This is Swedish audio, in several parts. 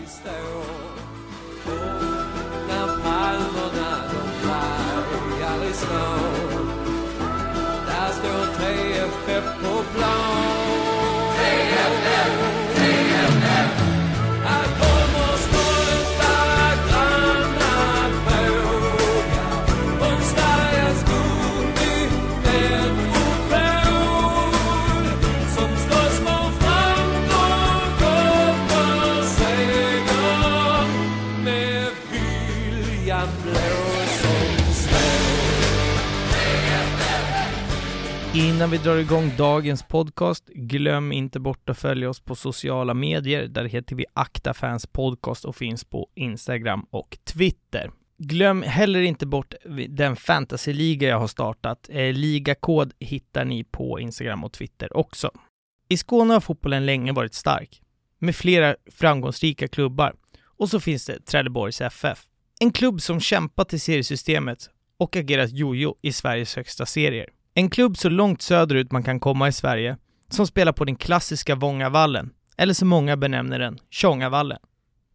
vi står När palmerna de vajar i Innan vi drar igång dagens podcast, glöm inte bort att följa oss på sociala medier. Där heter vi Akta Fans Podcast och finns på Instagram och Twitter. Glöm heller inte bort den fantasyliga jag har startat. Eh, ligakod hittar ni på Instagram och Twitter också. I Skåne har fotbollen länge varit stark, med flera framgångsrika klubbar. Och så finns det Trelleborgs FF. En klubb som kämpat i seriesystemet och agerat jojo i Sveriges högsta serier. En klubb så långt söderut man kan komma i Sverige, som spelar på den klassiska Vångavallen, eller som många benämner den, Tjongavallen.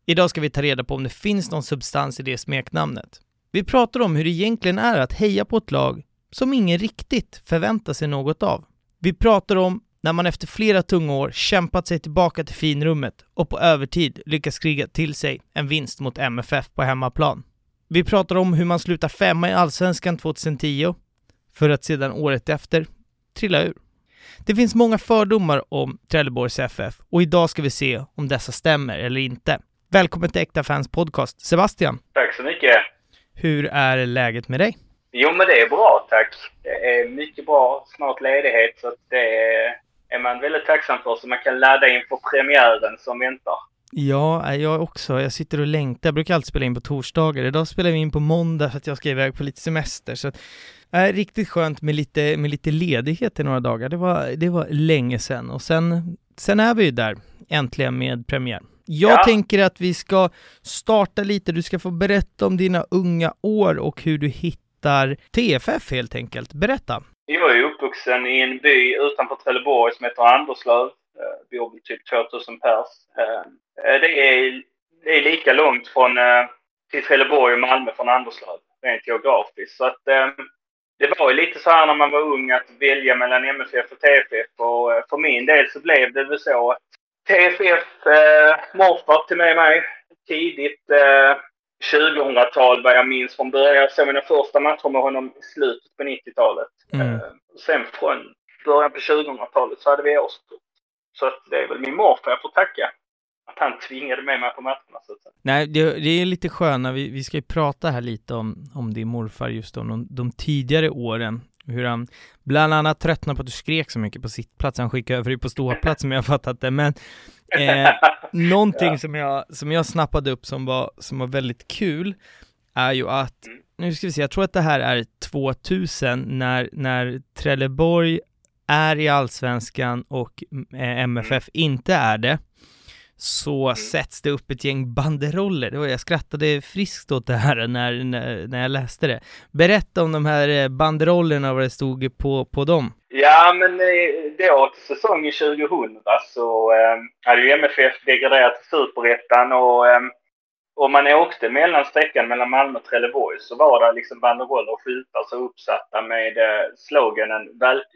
Idag ska vi ta reda på om det finns någon substans i det smeknamnet. Vi pratar om hur det egentligen är att heja på ett lag som ingen riktigt förväntar sig något av. Vi pratar om när man efter flera tunga år kämpat sig tillbaka till finrummet och på övertid lyckas kriga till sig en vinst mot MFF på hemmaplan. Vi pratar om hur man slutar femma i Allsvenskan 2010 för att sedan året efter trilla ur. Det finns många fördomar om Trelleborgs FF och idag ska vi se om dessa stämmer eller inte. Välkommen till Äkta Fans Podcast, Sebastian. Tack så mycket. Hur är läget med dig? Jo, men det är bra tack. Det är mycket bra. Snart ledighet så det är man väldigt tacksam för så man kan ladda inför premiären som väntar. Ja, jag också. Jag sitter och längtar. Jag brukar alltid spela in på torsdagar. Idag spelar vi in på måndag för att jag ska iväg på lite semester. Så att, äh, riktigt skönt med lite, med lite ledighet i några dagar. Det var, det var länge sedan. Och sen, sen är vi ju där, äntligen med premiär. Jag Ja. tänker att vi ska starta lite. Du ska få berätta om dina unga år och hur du hittar TFF helt enkelt. Berätta. Jag är uppvuxen i en by utanför Trelleborg som heter Anderslöv. Eh, bor väl typ 2000 pers. Eh, det, är, det är lika långt från, eh, till Trelleborg och Malmö från Anderslöv, rent geografiskt. Så att, eh, det var ju lite så här när man var ung att välja mellan MFF och TFF och eh, för min del så blev det väl så att TFF, eh, morfar till mig, mig tidigt eh, 2000-tal vad jag minns från början. Jag såg mina första matcher med honom i slutet på 90-talet. Mm. Eh, sen från början på 2000-talet så hade vi årskort. Så att det är väl min morfar jag får tacka. Att han tvingade med mig på matcherna så att säga. Nej, det, det är lite sköna, vi, vi ska ju prata här lite om, om din morfar just om de, de tidigare åren. Hur han bland annat tröttnade på att du skrek så mycket på sittplats, han skickade över dig på ståplats som jag fattat det, men eh, någonting Ja. som, jag, som jag snappade upp som var, som var väldigt kul är ju att, Mm. nu ska vi se, jag tror att det här är 2000 när, när Trelleborg är i Allsvenskan och eh, MFF inte är det så sätts det upp ett gäng banderoller. Det var, jag skrattade friskt åt det här när, när, när jag läste det. Berätta om de här eh, banderollerna och vad det stod på, på dem. Ja, men eh, då till säsongen 2000 så eh, hade ju MFF degraderat till Superettan och eh, om man åkte mellan sträckan mellan Malmö och Trelleborg så var det liksom banderoller och skyltar så uppsatta med eh, sloganen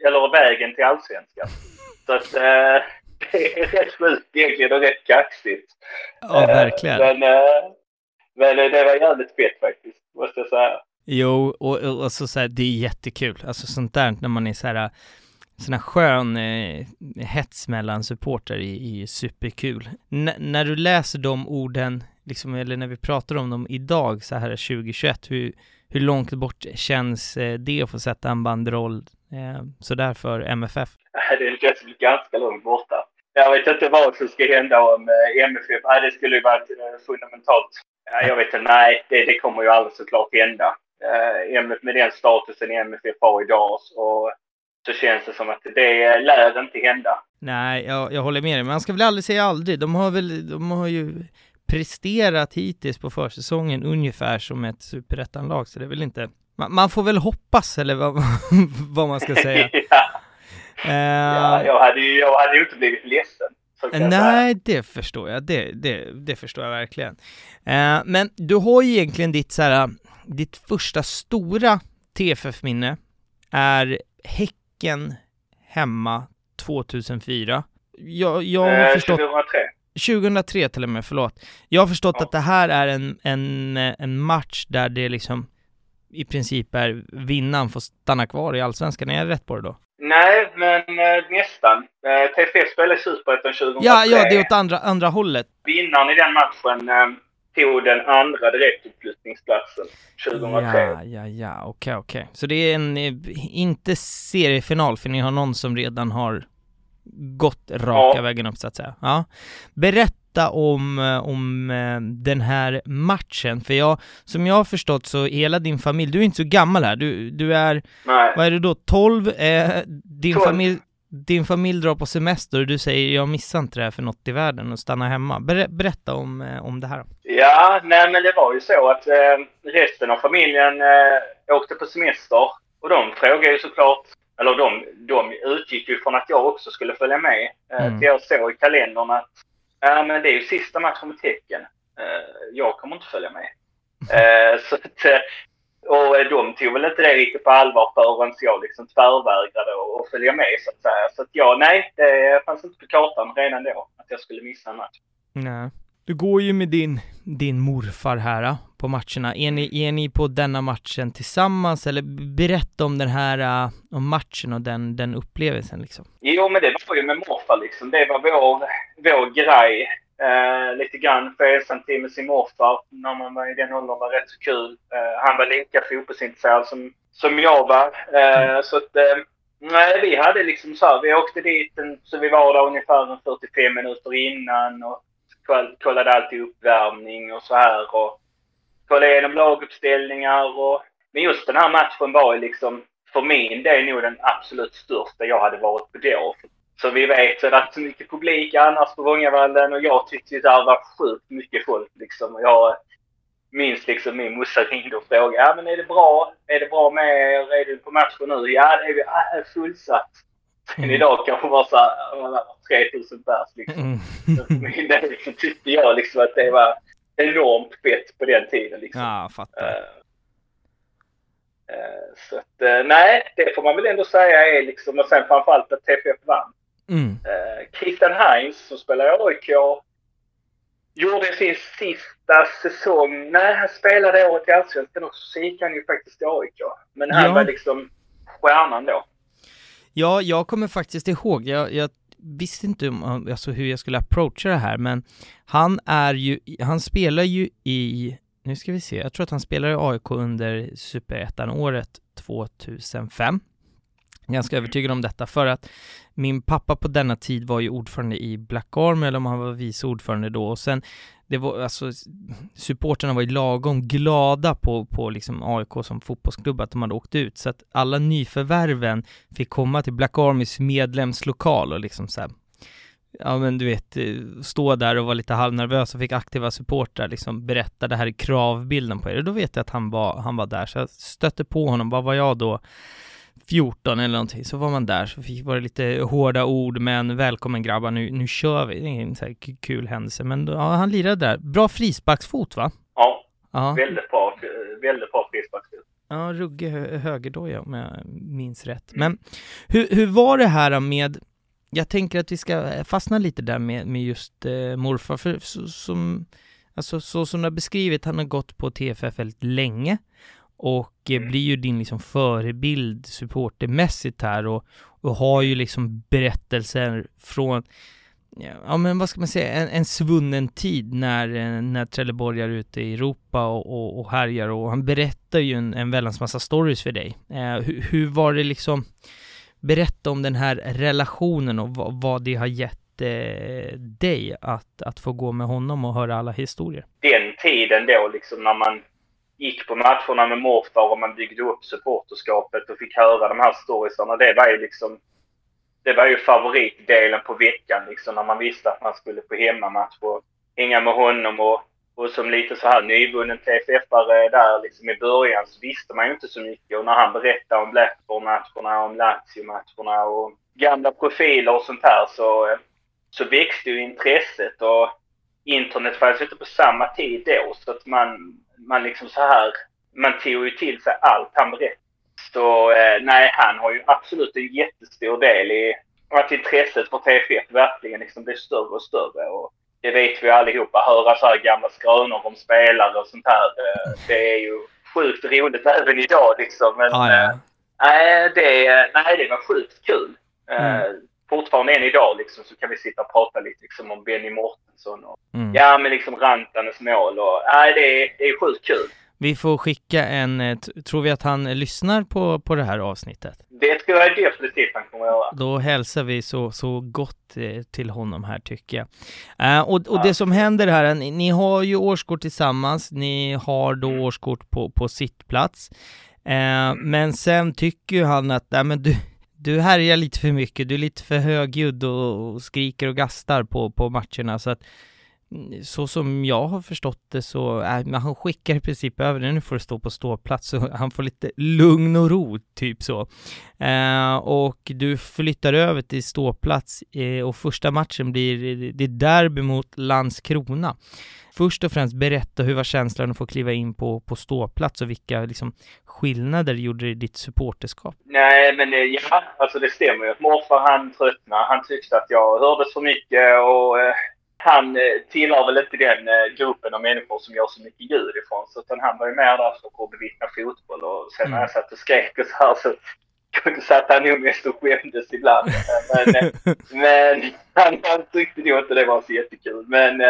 eller vägen till allsvenskan. Så att eh, det är rätt sjukt egentligen och rätt kaxigt. Ja, Eh, verkligen. Men, eh, men eh, det var jävligt fett faktiskt, måste jag säga. Jo, och, och, och så, så här, det är jättekul. Alltså sånt där när man är så här, sån här skön eh, hets mellan supportrar är, är superkul. N- när du läser de orden, liksom, eller när vi pratar om dem idag, så här 2021, hur, hur långt bort känns eh, det att få sätta en banderoll eh, sådär för MFF? Det känns ganska långt borta. Jag vet inte vad som ska hända om eh, MFF. Nej, det skulle ju vara eh, fundamentalt. Ja, jag vet inte. Nej, det, det kommer ju aldrig såklart hända. Eh, MF, med den statusen MFF har idag så, så känns det som att det lär inte hända. Nej, jag, jag håller med dig, man ska väl aldrig säga aldrig. De har väl, de har ju presterat hittills på försäsongen ungefär som ett superettanlag, så det är väl inte... Man, man får väl hoppas, eller vad, vad man ska säga. ja, Eh, ja, jag, hade ju, jag hade inte blivit ledsen. Nej, det förstår jag. Det, det, det förstår jag verkligen. Eh, men du har ju egentligen ditt så här, ditt första stora TFF-minne är Häcken hemma 2004. Jag, jag har Eh, förstått 2003. 2003 till och med, förlåt. Jag har förstått Ja. att det här är en, en, en match där det liksom i princip är vinnaren får stanna kvar i Allsvenskan. Är jag rätt på det då? Nej, men eh, nästan. Eh, TFF spelade Superettan 2003. Ja, ja, det är åt andra, andra hållet. Vinnaren i den matchen eh, tog den andra direktuppflyttningsplatsen 2003. Ja, ja, ja, okej, okej. Så det är en, eh, inte seriefinal, för ni har någon som redan har gått raka Ja. vägen upp så att säga. Ja. Berätta om, eh, om eh, den här matchen, för jag, som jag har förstått så hela din familj, du är inte så gammal här, du, du är, Nej. vad är det då, 12? Eh, din, 12. familj, din familj drar på semester och du säger jag missar inte det här för något i världen och stannar hemma. Ber, berätta om, eh, om det här. Ja, nej men det var ju så att eh, resten av familjen eh, åkte på semester. Och de frågade ju såklart, eller de, de utgick ju från att jag också skulle följa med. Eh, Mm. Jag såg i kalendern att ja, men det är ju sista matchen med Tecken. Eh, jag kommer inte följa med. Eh, så att, och de tog väl inte det riktigt på allvar förrän jag liksom tvärvägrade att följa med så att säga. Så att ja, nej, det fanns inte på kartan redan då att jag skulle missa en match. Nej. Du går ju med din, din morfar här äh, på matcherna. Är ni, är ni på denna matchen tillsammans eller berätta om den här, äh, om matchen och den, den upplevelsen liksom. Jo, men det var ju med morfar liksom. Det var vår, vår grej. Eh, lite grann få ensamtid med sin morfar när man var i den åldern var rätt så kul. Eh, han var lika fotbollsintresserad som, som jag var. Eh, Så att, eh, nej, vi hade liksom så här, vi åkte dit, en, så vi var där ungefär en 45 minuter innan och kollade alltid uppvärmning och så här och kollade igenom laguppställningar och men just den här matchen var ju liksom för min del nog den absolut största jag hade varit på då. Så vi vet så det är så mycket publik annars på Vångavallen och jag tyckte ju det var sjukt mycket folk liksom. Och jag minns liksom min morsa ringde och frågade, ja men är det bra? Är det bra med er? Är du på matchen nu? Ja, det är vi. Ja, fullsatt. Men Mm. idag kanske bara så här, ja, det var 3000 pers liksom. Mm. Del så tyckte jag liksom att det var enormt fett på den tiden liksom. Ja, fattar. Eh, eh, Så att, eh, nej, det får man väl ändå säga är liksom, och sen framförallt att TFF vann. Mm. Christian Heinz som spelar i AIK gjorde sin sista säsong. Nej, han spelade året i Allsvenskan också, så gick han ju faktiskt till AIK. Men han Ja. var liksom stjärnan då. Ja, jag kommer faktiskt ihåg, jag, jag visste inte om, alltså hur jag skulle approacha det här, men han är ju, han spelar ju i, nu ska vi se, jag tror att han spelar i AIK under Superettan-året 2005. Ganska övertygad om detta för att min pappa på denna tid var ju ordförande i Black Army, eller om han var vice ordförande då, och sen det var alltså, supporterna var ju lagom glada på, på liksom AIK som fotbollsklubb att de hade åkt ut, så att alla nyförvärven fick komma till Black Armys medlemslokal och liksom så här, ja men du vet, eh, stå där och vara lite halvnervös och fick aktiva supportrar liksom berätta det här är kravbilden på er. Och då vet jag att han var, han var där, så jag stötte på honom, vad var jag då? 14 eller någonting, så var man där, så fick var det lite hårda ord, men välkommen grabbar, nu, nu kör vi. Det är en så här kul händelse, men ja, han lirade där. Bra frisparksfot va? Ja, Ja, väldigt bra. eh, Väldigt bra frisparksfot. ja ruggig hö högerdoja om jag minns rätt. Men hur, hur var det här med, jag tänker att vi ska fastna lite där med, med just eh, morfar, för så, som, alltså, så som du har beskrivit, han har gått på TFF väldigt länge och eh, Mm. blir ju din liksom förebild supportermässigt här och, och har ju liksom berättelser från Ja men vad ska man säga, en, en svunnen tid när, eh, när Trelleborg är ute i Europa och, och, och härjar och han berättar ju en, en väldans massa stories för dig. Eh, hur, hur var det liksom, berätta om den här relationen och vad, vad det har gett eh, dig att, att få gå med honom och höra alla historier. den tiden då liksom när man gick på matcherna med morfar och man byggde upp supporterskapet och fick höra de här storiesarna. Det var ju liksom det var ju favoritdelen på veckan liksom när man visste att man skulle på hemmamatch och hänga med honom och, och som lite så här nyvunnen TFF-are där liksom i början så visste man ju inte så mycket och när han berättade om Blackburn-matcherna, om Lazio-matcherna och gamla profiler och sånt här så så växte ju intresset och internet fanns ju inte på samma tid då så att man, man liksom så här, man tog ju till sig allt han berättade. Så eh, nej, han har ju absolut en jättestor del i att intresset för TFF verkligen liksom blir större och större. Och det vet vi allihopa. Höra så här gamla skrönor om spelare och sånt här. Eh, det är ju sjukt roligt även idag liksom. Men Ah, ja. eh, nej, det, nej, det var sjukt kul. Eh, Mm. Fortfarande än idag liksom, så kan vi sitta och prata lite liksom, om Benny Mårtensson och Mm. ja, men liksom Rantanes mål och nej, det är, det är sjukt kul. Vi får skicka en, eh, tror vi att han lyssnar på, på det här avsnittet? Det tror jag definitivt han kommer att göra. Då hälsar vi så, så gott eh, till honom här tycker jag. Eh, och, och Ja. det som händer här, ni, har ju årskort tillsammans, ni har då Mm. årskort på, på sittplats. Eh, men sen tycker ju han att, nej men du, du härjar lite för mycket, du är lite för högljudd och, och skriker och gastar på, på matcherna så att så som jag har förstått det så, äh, men han skickar i princip över det, nu får du stå på ståplats så han får lite lugn och ro, typ så. Eh, och du flyttar över till ståplats eh, och första matchen blir det är derby mot Landskrona. Först och främst berätta hur var känslan att få kliva in på, på ståplats och vilka liksom, skillnader gjorde det i ditt supporterskap? Nej, men det, ja, alltså det stämmer ju. Morfar han tröttnade. Han tyckte att jag hördes för mycket och eh, han eh, tillhör väl inte den eh, gruppen av människor som gör så mycket ljud ifrån. Så utan han var ju mer där för att bevittna fotboll och sen när jag satt och skrek och så här så satt han nog mest och skämdes ibland. Men, eh, men han, han tyckte nog inte det var så jättekul. Men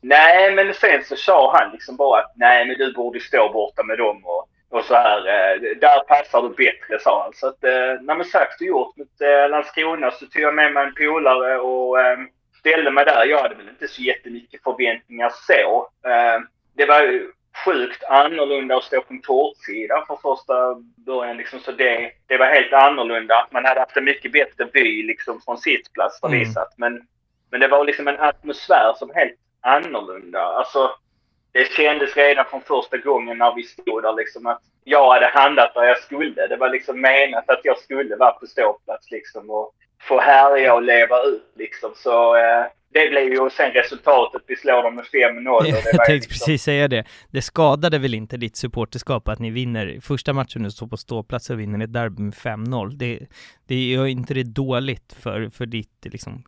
nej, men sen så sa han liksom bara att nej, men du borde stå borta med dem och och så här, där passar du bättre, sa han. Så att, när man sagt och gjort mot Landskrona så tog jag med mig en polare och eh, ställde mig där. Jag hade väl inte så jättemycket förväntningar så. Eh, det var ju sjukt annorlunda att stå på en kortsida för första början. Liksom, så det, det var helt annorlunda. Man hade haft en mycket bättre by liksom, från sittplats vi Mm. Men, men det var liksom en atmosfär som helt annorlunda. Alltså, det kändes redan från första gången när vi stod där liksom att jag hade handlat där jag skulle. Det var liksom menat att jag skulle vara på ståplats liksom och få härja och leva ut liksom. Så eh, det blev ju sen resultatet. Vi slår dem med 5-0. och det Jag tänkte liksom- precis säga det. Det skadade väl inte ditt supporterskap att ni vinner första matchen du står på ståplats och vinner ett derby med 5-0. Det, det gör inte det dåligt för, för ditt, liksom,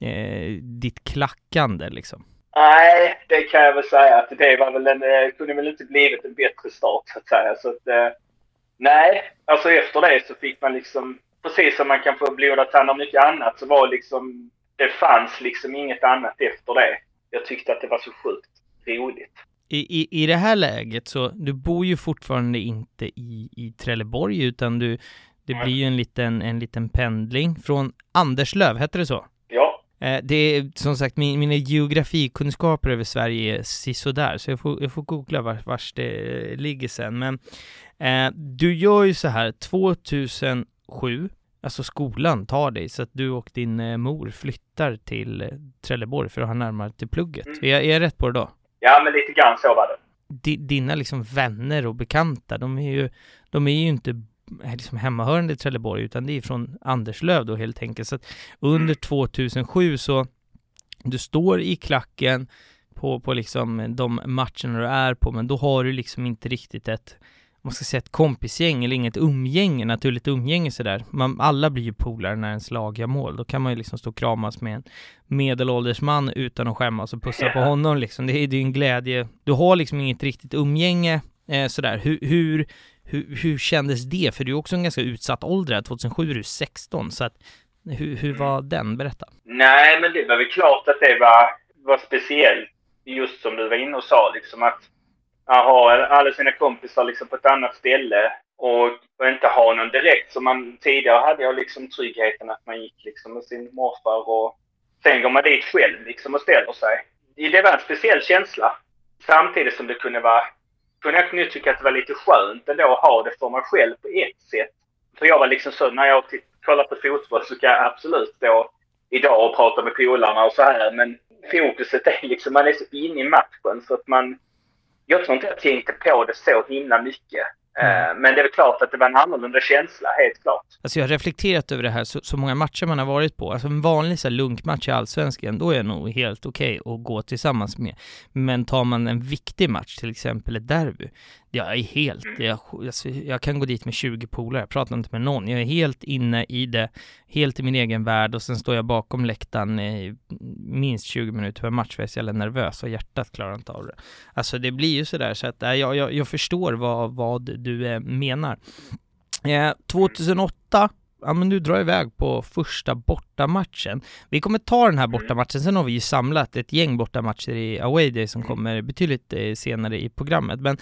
eh, ditt klackande liksom. Nej, det kan jag väl säga att det var väl en, eh, kunde väl inte blivit en bättre start så att säga. Så att, eh, nej, alltså efter det så fick man liksom, precis som man kan få blodad tand och mycket annat, så var liksom, det fanns liksom inget annat efter det. Jag tyckte att det var så sjukt roligt. I, i, I det här läget så, du bor ju fortfarande inte i, i Trelleborg utan du, det blir ju en liten, en liten pendling från Anderslöv, hette det så? Ja, Eh, det är som sagt, min, mina geografikunskaper över Sverige är sisådär, så jag får, jag får googla var, vars det ligger sen. Men eh, du gör ju så här, 2007, alltså skolan tar dig, så att du och din eh, mor flyttar till eh, Trelleborg för att ha närmare till plugget. Mm. Är, jag- är jag rätt på det då? ja men lite grann så var det. Di, dina liksom vänner och bekanta, de är ju, de är ju inte eh, liksom hemmahörande i Trelleborg, utan det är från Anderslöv då helt enkelt. Så att under 2007 så, du står i klacken på, på liksom de matcherna du är på, men då har du liksom inte riktigt ett, man ska säga ett kompisgäng eller inget umgänge, naturligt umgänge sådär. Man, alla blir ju polare när ens lag gör mål. Då kan man ju liksom stå och kramas med en medelålders man utan att skämmas och pussa på honom liksom. Det är ju en glädje. Du har liksom inget riktigt umgänge eh, sådär. Hur, hur, hur, hur kändes det? För du är också en ganska utsatt ålder. 2007 är du 16, så att hur, hur var den? Berätta. Nej, men det var väl klart att det var, var speciellt. Just som du var inne och sa, liksom att ha alla sina kompisar liksom på ett annat ställe och, och inte ha någon direkt. som man tidigare hade jag liksom tryggheten att man gick liksom med sin morfar och sen går man dit själv liksom och ställer sig. Det var en speciell känsla. Samtidigt som det kunde vara, kunde jag nu tycka att det var lite skönt ändå att ha det för mig själv på ett sätt. För jag var liksom så, när jag kollar på fotboll så kan jag absolut stå idag och prata med polarna och så här. Men fokuset är liksom, man är så inne i matchen så att man... Jag tror inte jag tänkte på det så himla mycket. Eh, Men det är väl klart att det var en annorlunda känsla, helt klart. Alltså jag har reflekterat över det här, så, så många matcher man har varit på. Alltså en vanlig så här, lunkmatch i Allsvenskan, då är det nog helt okej att gå tillsammans med. Men tar man en viktig match, till exempel ett derby, jag är helt, jag, alltså, jag kan gå dit med 20 polare, jag pratar inte med någon. Jag är helt inne i det, helt i min egen värld och sen står jag bakom läktaren i minst 20 minuter per match för jag är så jävla nervös och hjärtat klarar inte av det. Alltså det blir ju sådär så att, jag, jag, jag förstår vad, vad du eh, menar. Eh, 2008 ja men du drar iväg på första bortamatchen. Vi kommer ta den här bortamatchen, sen har vi ju samlat ett gäng bortamatcher i away day som kommer betydligt eh, senare i programmet. Men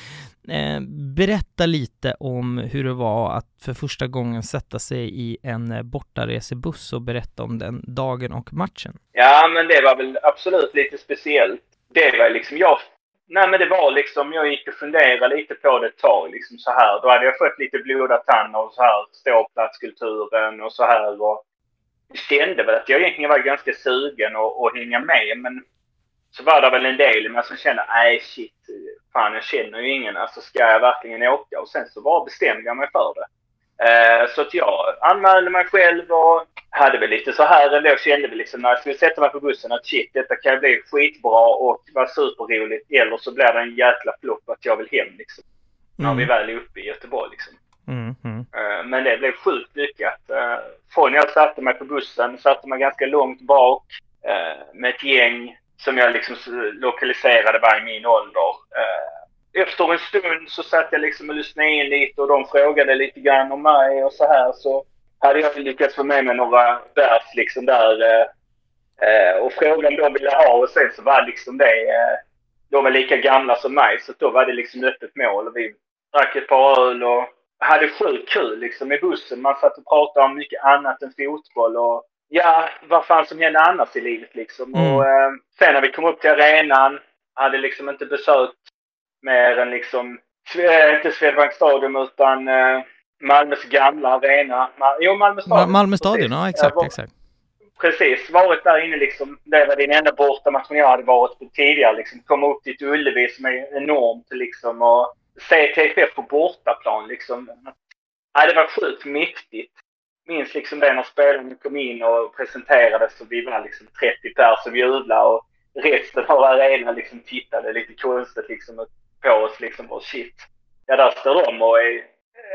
eh, berätta lite om hur det var att för första gången sätta sig i en eh, bortaresebuss och berätta om den dagen och matchen. Ja, men det var väl absolut lite speciellt. Det var liksom jag Nej men det var liksom, jag gick och funderade lite på det ett tag liksom så här. Då hade jag fått lite blodad tand och så här ståplatskulturen och så här och kände väl att jag egentligen var ganska sugen att, att hänga med men så var det väl en del men som kände, nej shit, fan jag känner ju ingen, alltså ska jag verkligen åka? Och sen så bara bestämde jag mig för det. Eh, så att jag anmälde mig själv och hade väl lite så här ändå, kände väl liksom när jag skulle sätta mig på bussen att shit, detta kan bli skitbra och vara superroligt. Eller så blir det en jäkla flopp att jag vill hem liksom. När Mm. vi väl är uppe i Göteborg liksom. Mm, mm. Eh, Men det blev sjukt lyckat. Eh, Från jag satte mig på bussen, satte mig ganska långt bak med ett gäng som jag liksom lokaliserade var i min ålder. Efter en stund så satt jag liksom och lyssnade in lite och de frågade lite grann om mig och så här så hade jag lyckats få med mig några vers liksom där eh, eh, och frågade om de ville ha och sen så var liksom det eh, de var lika gamla som mig så då var det liksom öppet mål och vi drack ett par öl och hade sjukt kul liksom i bussen. Man satt och pratade om mycket annat än fotboll och ja, vad fan som hände annars i livet liksom. Mm. Och eh, sen när vi kom upp till arenan hade liksom inte besökt mer än liksom, Sve- inte Swedbank Stadium utan eh, Malmös gamla arena. Jo, Malmö Ma- Stadion. Malmö stadion, precis. ja exakt, var- exakt. Precis, varit där inne liksom. Det var din enda bortamatch som jag hade varit på tidigare. Liksom. Komma upp till Ullevi som är enormt liksom och se TFF på bortaplan liksom. Ja, det var sjukt mäktigt. Minns liksom det när spelarna kom in och presenterades och vi var liksom 30 pers som jublade och resten av arenan liksom tittade lite konstigt liksom på oss liksom och shit. Ja, där står de och är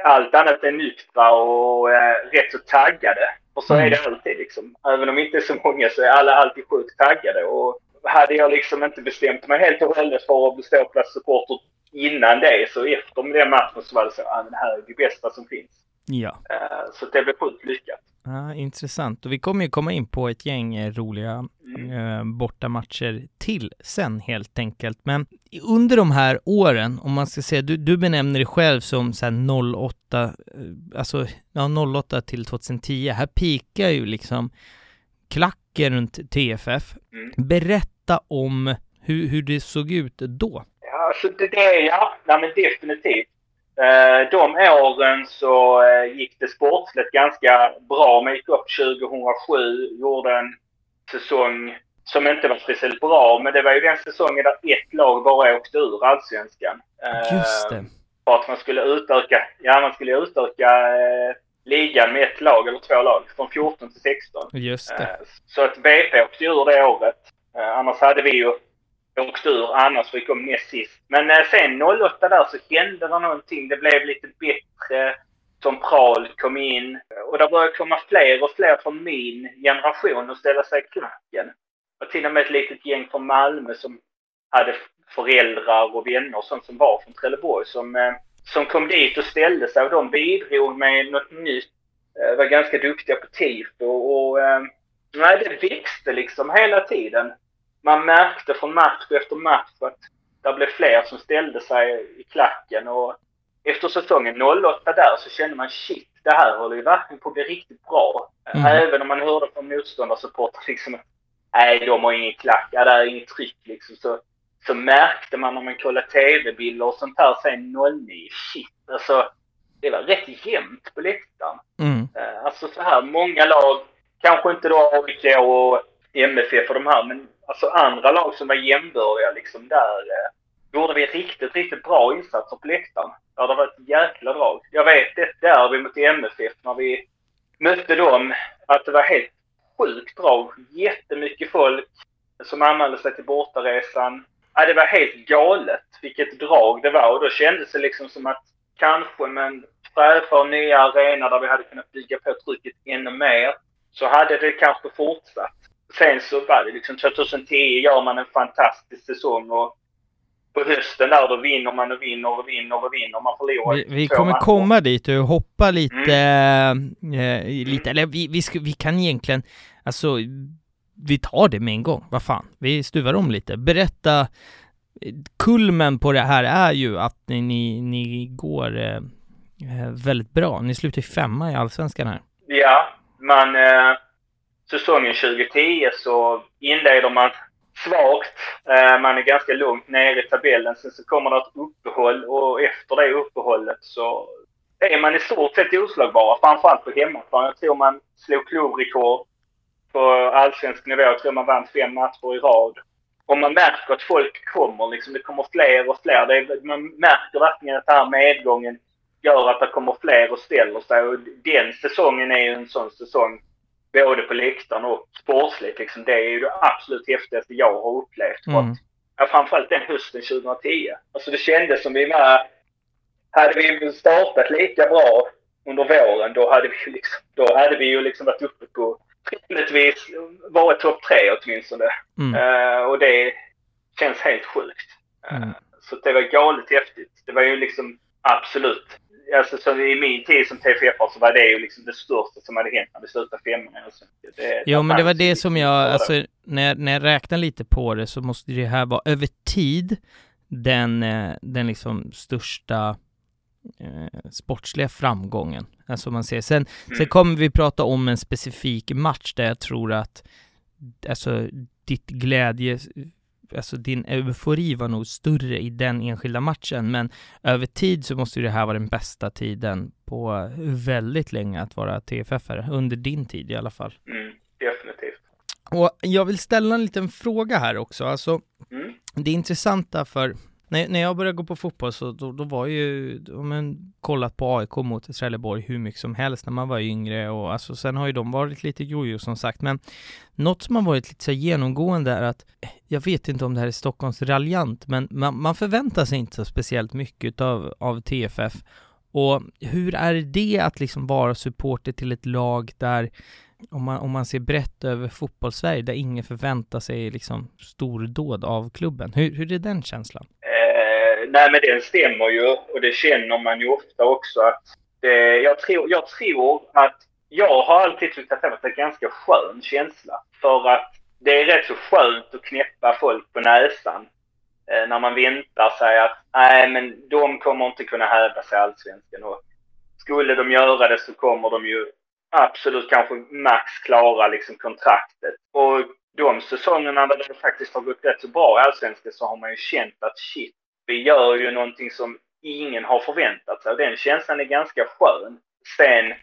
allt annat än nyktra och eh, rätt så taggade. Och så är det alltid liksom. Även om vi inte är så många så är alla alltid sjukt taggade. Och hade jag liksom inte bestämt mig helt och hållet för att bli ståplatssupporter innan det så efter den matchen så var det så att ah, det här är det bästa som finns. Ja. Eh, så det blev sjukt lyckat. Ja, intressant. Och vi kommer ju komma in på ett gäng eh, roliga eh, bortamatcher till sen helt enkelt. Men under de här åren, om man ska säga, du, du benämner dig själv som så här 08, eh, alltså ja, 08 till 2010. Här pikar ju liksom klacken runt TFF. Mm. Berätta om hur, hur det såg ut då. Ja, alltså det, det ja, nej, men definitivt. Eh, de åren så eh, gick det sportsligt ganska bra. Man gick upp 2007, gjorde en säsong som inte var speciellt bra. Men det var ju den säsongen där ett lag bara åkte ur allsvenskan. Eh, Just det. För att man skulle utöka, ja man skulle utöka ligan med ett lag eller två lag från 14 till 16. Just det. Så att BP åkte ur det året. Annars hade vi ju åkte ur annars vi kom näst sist. Men eh, sen 08 där så hände det någonting. Det blev lite bättre. Tom Prahl kom in. Och det började komma fler och fler från min generation och ställa sig i klacken. Och till och med ett litet gäng från Malmö som hade föräldrar och vänner och sånt som var från Trelleborg som, eh, som kom dit och ställde sig och de bidrog med något nytt. Eh, var ganska duktiga på tifo och och nej, det växte liksom hela tiden. Man märkte från match efter match att det blev fler som ställde sig i klacken och efter säsongen 08 där så kände man shit, det här håller ju verkligen på att bli riktigt bra. Mm. Även om man hörde från motståndarsupportrar liksom att nej, de har ingen klack, ja, det är inget tryck liksom. Så, så märkte man när man kollade tv-bilder och sånt här sen 09, shit, alltså det var rätt jämnt på läktaren. Mm. Eh, Alltså så här, många lag, kanske inte då AIK och MFF och de här, men alltså andra lag som var jämbördiga liksom där. eh, gjorde vi riktigt, riktigt bra insatser på läktaren. Ja, det var ett jäkla drag. Jag vet ett derby mot MFF när vi mötte dem, att det var helt sjukt drag. Jättemycket folk som anmälde sig till bortaresan. Ja, det var helt galet vilket drag det var och då kändes det liksom som att kanske med en fräschare nya arena där vi hade kunnat bygga på trycket ännu mer så hade det kanske fortsatt. Sen så var det liksom 2010 gör man en fantastisk säsong och på hösten där då vinner man och vinner och vinner och vinner. Man förlorar Vi, vi kommer matcher. komma dit och hoppa lite, eh, lite, eller vi, vi, ska, vi kan egentligen, alltså, vi tar det med en gång, vad fan, vi stuvar om lite. Berätta, kulmen på det här är ju att ni, ni, ni går eh, eh, väldigt bra. Ni slutar femma i Allsvenskan här. Ja, man... Eh, säsongen 2010 så inleder man svagt. Eh, man är ganska långt ner i tabellen. Sen så kommer det ett uppehåll och efter det uppehållet så är man i stort sett oslagbara. Framförallt på hemmaplan. Jag tror man slog klubbrekord på allsvensk nivå. Jag tror man vann fem matcher i rad. Och man märker att folk kommer. Liksom, det kommer fler och fler. Det är, man märker verkligen att den här medgången gör att det kommer fler och ställer sig. Och den säsongen är ju en sån säsong både på läktaren och sportsligt. Liksom, det är ju det absolut häftigaste jag har upplevt. Mm. att, ja, framförallt den hösten 2010. Alltså det kändes som vi var... Hade vi startat lika bra under våren, då hade vi liksom, då hade vi ju liksom varit uppe på rimligtvis varit topp tre åtminstone. Mm. Eh, och det känns helt sjukt. Eh, Mm. Så det var galet häftigt. Det var ju liksom absolut. Alltså så i min tid som TFF så var det ju liksom det största som hade hänt när vi slutade femman. Alltså, det, Jo, men det var det som jag, alltså när, när jag räknar lite på det så måste det här vara över tid den, eh, den liksom största eh, sportsliga framgången. Alltså man ser. Sen, sen Mm. kommer vi prata om en specifik match där jag tror att alltså ditt glädje, alltså din eufori var nog större i den enskilda matchen, men över tid så måste ju det här vara den bästa tiden på väldigt länge att vara TFF-are, under din tid i alla fall. Mm, definitivt. Och jag vill ställa en liten fråga här också, alltså Mm. det intressanta för när, när jag började gå på fotboll så då, då var ju, om man kollat på AIK mot Trelleborg hur mycket som helst när man var yngre och alltså sen har ju de varit lite jojo som sagt men något som har varit lite så här genomgående är att jag vet inte om det här är Stockholms raljant men man, man förväntar sig inte så speciellt mycket av, av TFF och hur är det att liksom vara supporter till ett lag där om man, om man ser brett över fotbollssverige där ingen förväntar sig liksom stordåd av klubben. Hur, hur är den känslan? Nej men den stämmer ju och det känner man ju ofta också att det, jag, tror, jag tror att jag har alltid tyckt att det har varit en ganska skön känsla. För att det är rätt så skönt att knäppa folk på näsan eh, när man väntar sig att nej men de kommer inte kunna hävda sig i Allsvenskan och skulle de göra det så kommer de ju absolut kanske max klara liksom kontraktet. Och de säsongerna där det faktiskt har gått rätt så bra i Allsvenskan så har man ju känt att shit, vi gör ju någonting som ingen har förväntat sig. Den känslan är ganska skön. Sen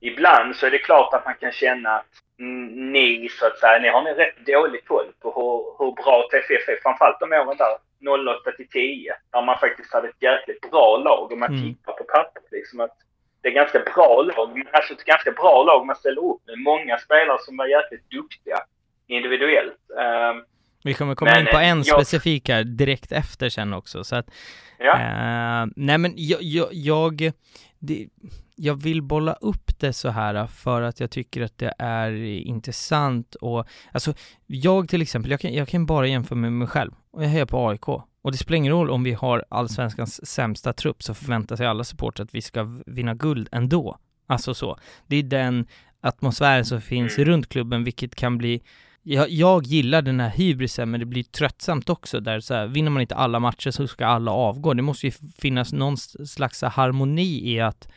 ibland så är det klart att man kan känna att mm, ni så att säga, ni har nog rätt dålig koll på hur, hur bra TFF är. Framförallt de åren där 08 till 10. Där man faktiskt hade ett jäkligt bra lag om man Mm. tittar på pappret liksom att det är ganska bra lag, alltså ett ganska bra lag man ställer upp med. Många spelare som var jäkligt duktiga individuellt. Ehm, Vi kommer komma Men, in på en jag- specifik här direkt efter sen också, så att ja. Eh, nej men jag, jag, jag, det, jag vill bolla upp det så här för att jag tycker att det är intressant och alltså jag till exempel, jag kan, jag kan bara jämföra med mig själv och jag hejar på AIK och det spelar ingen roll om vi har allsvenskans sämsta trupp så förväntar sig alla supportrar att vi ska vinna guld ändå. Alltså så. Det är den atmosfären som finns Mm. runt klubben vilket kan bli jag, jag gillar den här hybrisen men det blir tröttsamt också där så här, vinner man inte alla matcher så ska alla avgå. Det måste ju finnas någon slags harmoni i att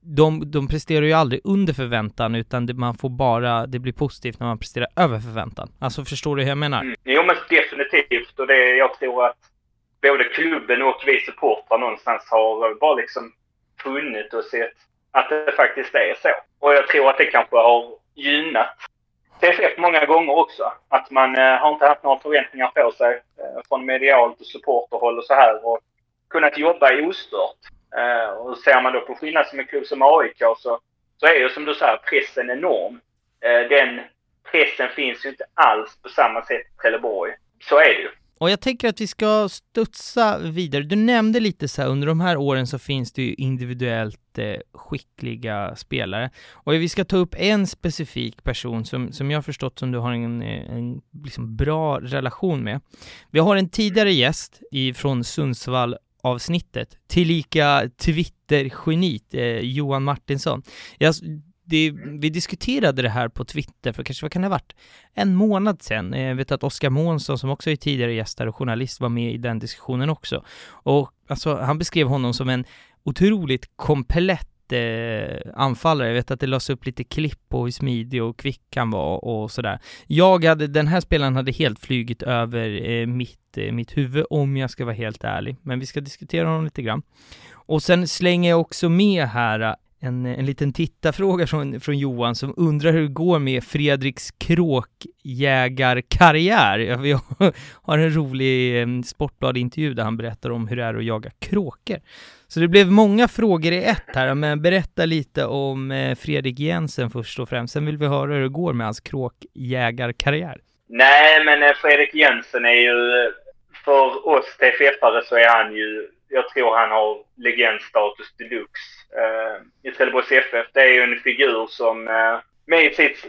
de, de presterar ju aldrig under förväntan utan det, man får bara, det blir positivt när man presterar över förväntan. Alltså förstår du hur jag menar? Mm. Jo men definitivt. Och det, jag tror att både klubben och vi supportrar någonstans har bara liksom funnit och sett att det faktiskt är så. Och jag tror att det kanske har gynnat det är skett många gånger också. Att man eh, har inte haft några förväntningar på sig. Eh, från medialt och supporterhåll och så här och kunnat jobba ostört. Eh, och ser man då på skillnad som en klubb som AIK så, så är ju som du säger pressen enorm. Eh, den pressen finns ju inte alls på samma sätt i Trelleborg. Så är det ju. Och jag tänker att vi ska studsa vidare. Du nämnde lite så här, under de här åren så finns det ju individuellt jätteskickliga skickliga spelare. Och vi ska ta upp en specifik person som, som jag har förstått som du har en, en liksom bra relation med. Vi har en tidigare gäst ifrån Sundsvall avsnittet, tillika Twitter-geniet eh, Johan Martinsson. Jag det, vi diskuterade det här på Twitter för kanske, vad kan det ha varit, en månad sedan. Eh, jag vet att Oskar Månsson som också är tidigare gäst och journalist var med i den diskussionen också. Och alltså, han beskrev honom som en otroligt komplett eh, anfallare. Jag vet att det lades upp lite klipp på hur smidig och kvick han var och sådär. Jag hade, den här spelaren hade helt flygit över eh, mitt, eh, mitt huvud om jag ska vara helt ärlig. Men vi ska diskutera honom lite grann. Och sen slänger jag också med här eh, en, en liten tittarfråga från, från Johan som undrar hur det går med Fredriks kråkjägarkarriär. Vi har en rolig eh, sportbladintervju där han berättar om hur det är att jaga kråkor. Så det blev många frågor i ett här, men berätta lite om eh, Fredrik Jensen först och främst. Sen vill vi höra hur det går med hans kråkjägarkarriär. Nej, men eh, Fredrik Jensen är ju, för oss TFF-are så är han ju, jag tror han har legendstatus deluxe eh, i Trelleborgs FF. Det är ju en figur som med sitt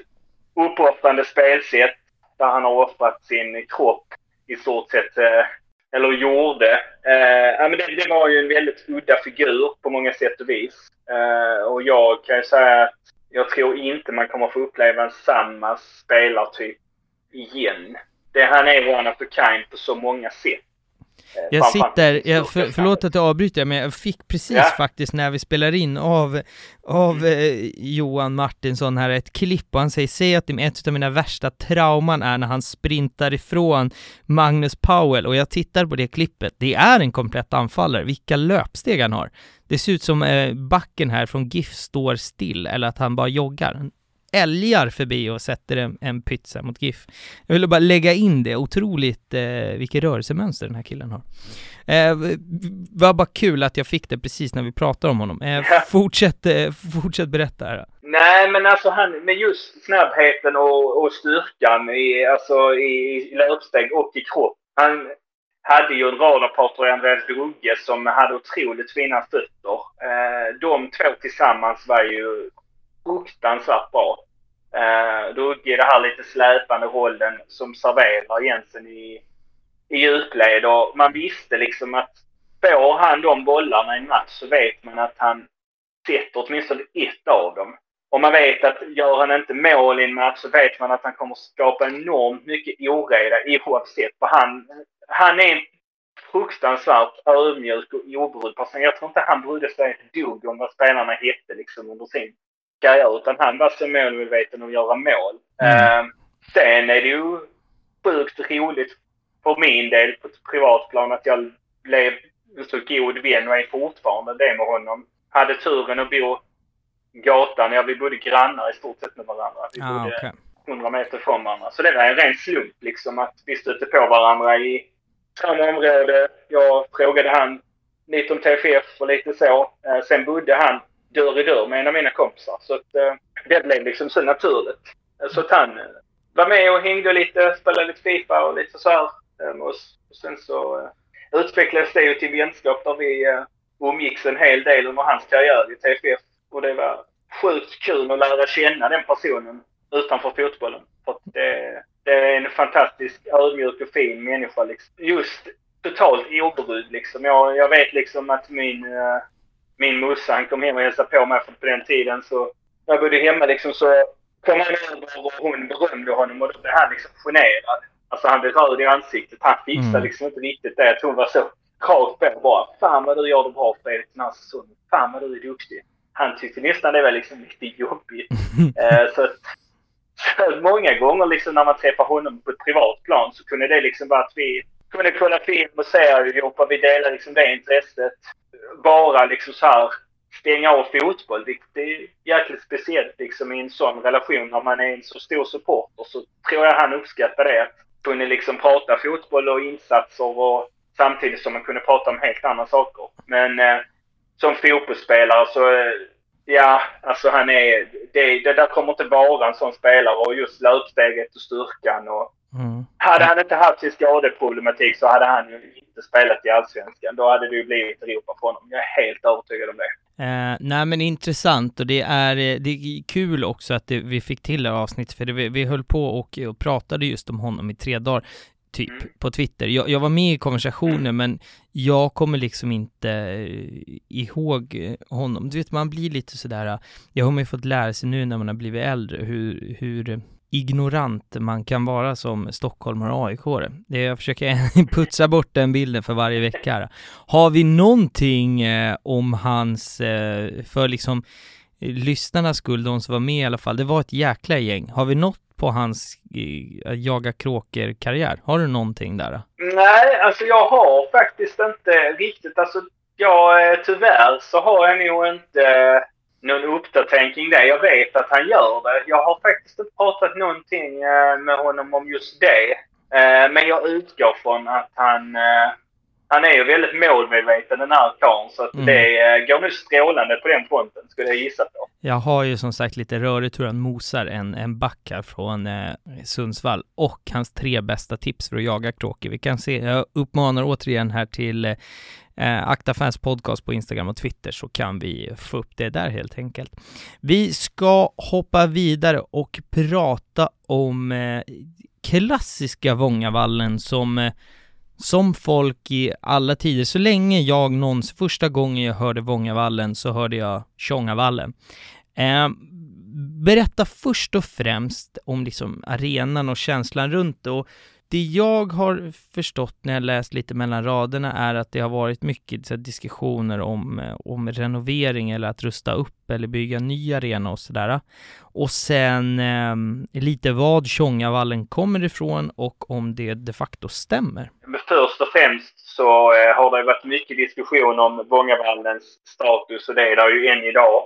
uppoffrande spelsätt där han har offrat sin kropp i stort sett, eller gjorde. Eh, men det, det, var ju en väldigt udda figur på många sätt och vis. Eh, och jag kan ju säga att jag tror inte man kommer få uppleva en samma spelartyp igen. Det, han är one of a kind på så många sätt. Jag sitter, jag, för, förlåt att jag avbryter, men jag fick precis ja. faktiskt när vi spelar in av, av mm. eh, Johan Martinsson här ett klipp och han säger, säg att ett av mina värsta trauman är när han sprintar ifrån Magnus Powell och jag tittar på det klippet, det är en komplett anfallare, vilka löpsteg han har. Det ser ut som eh, backen här från GIF står still, eller att han bara joggar älgar förbi och sätter en, en pizza mot GIF. Jag ville bara lägga in det, otroligt eh, vilket rörelsemönster den här killen har. Eh, var bara kul att jag fick det precis när vi pratade om honom. Eh, fortsätt, eh, fortsätt berätta här. Nej, men alltså han med just snabbheten och, och styrkan i, alltså, i, i löpsteg och i kropp. Han hade ju en radarpartner i Andreas Drugge som hade otroligt fina fötter. Eh, de två tillsammans var ju fruktansvärt bra. Eh, Rugge i det här lite släpande rollen som serverar Jensen i, i djupled och man visste liksom att får han de bollarna i en match så vet man att han sätter åtminstone ett av dem. Och man vet att gör han inte mål i en match så vet man att han kommer skapa enormt mycket oreda oavsett. För han, han är en fruktansvärt ödmjuk och obrydd person. Jag tror inte han brydde sig ett dugg om vad spelarna hette liksom under sin karriär utan han var så målmedveten att göra mål. Mm. Uh, sen är det ju sjukt roligt för min del på ett privatplan att jag blev så god vän och är fortfarande det med honom. Hade turen att bo gatan. Ja, vi bodde grannar i stort sett med varandra. Vi ah, bodde okay. 100 meter från varandra. Så det var en ren slump liksom att vi stötte på varandra i samma område. Jag frågade han lite om TFF och lite så. Eh, sen bodde han dörr i dörr med en av mina kompisar. Så att, eh, det blev liksom så naturligt. Eh, så att han eh, var med och hängde lite, spelade lite Fifa och lite så här. Um, och, och sen så eh, utvecklades det ju till vänskap där vi eh, umgicks en hel del under hans karriär i TFF. Och det var sjukt kul att lära känna den personen utanför fotbollen. För det, det är en fantastisk ödmjuk och fin människa. Liksom. Just totalt obrydd liksom. Jag, jag vet liksom att min, eh, min morsa han kom hem och hälsade på mig för på den tiden så när jag bodde hemma liksom så kom han över och hon berömde honom och då blev han liksom generad. Alltså han blev röd i ansiktet. Han fixade mm. liksom inte riktigt det. Att hon var så rakt på bara. Fan vad du gör det bra Fredrik den här säsongen. Fan vad du är duktig. Han tyckte nästan det var liksom lite jobbigt. uh, så, så många gånger liksom när man träffar honom på ett privat plan så kunde det liksom vara att vi kunde kolla film och serier ihop och vi delade liksom det intresset bara liksom så här stänga av fotboll. Det, det är jäkligt speciellt liksom i en sån relation när man är en så stor supporter så tror jag han uppskattar det. kunde liksom prata fotboll och insatser och samtidigt som man kunde prata om helt andra saker. Men eh, som fotbollsspelare så, eh, ja, alltså han är, det, det där kommer inte vara en sån spelare och just löpsteget och styrkan och Mm. hade han inte haft sin skadeproblematik så hade han ju inte spelat i Allsvenskan. Då hade det ju blivit Europa för honom. Jag är helt övertygad om det. Eh, nej men intressant och det är, eh, det är kul också att det, vi fick till det här avsnittet för det, vi, vi höll på och, och pratade just om honom i tre dagar typ Mm. på Twitter. Jag, jag var med i konversationen men jag kommer liksom inte eh, ihåg honom. Du vet man blir lite sådär, eh, jag har man ju fått lära sig nu när man har blivit äldre hur, hur ignorant man kan vara som stockholmare och aik det Jag försöker putsa bort den bilden för varje vecka här. Har vi någonting eh, om hans, eh, för liksom eh, lyssnarnas skull, de som var med i alla fall, det var ett jäkla gäng. Har vi något på hans eh, jaga kråkor-karriär? Har du någonting där? Nej, alltså jag har faktiskt inte riktigt, alltså jag, eh, tyvärr så har jag nog inte någon uppdatering kring det. Jag vet att han gör det. Jag har faktiskt inte pratat någonting eh, med honom om just det. Eh, Men jag utgår från att han, eh, han är ju väldigt målmedveten den här karln så att Mm. det går nu strålande på den fronten skulle jag gissa på. Jag har ju som sagt lite rörigt hur han mosar en, en back här från eh, Sundsvall och hans tre bästa tips för att jaga kråkor. Vi kan se, jag uppmanar återigen här till eh, Akta Fans podcast på Instagram och Twitter så kan vi få upp det där helt enkelt. Vi ska hoppa vidare och prata om eh, klassiska Vångavallen som eh, som folk i alla tider, så länge jag någonsin, första gången jag hörde Vångavallen så hörde jag Tjongavallen. Eh, berätta först och främst om liksom arenan och känslan runt det och det jag har förstått när jag läst lite mellan raderna är att det har varit mycket så här, diskussioner om, eh, om renovering eller att rusta upp eller bygga ny arena och sådär. Och sen eh, lite vad Tjongavallen kommer ifrån och om det de facto stämmer. Men först och främst så eh, har det varit mycket diskussion om Vångavallens status och det är det ju än idag.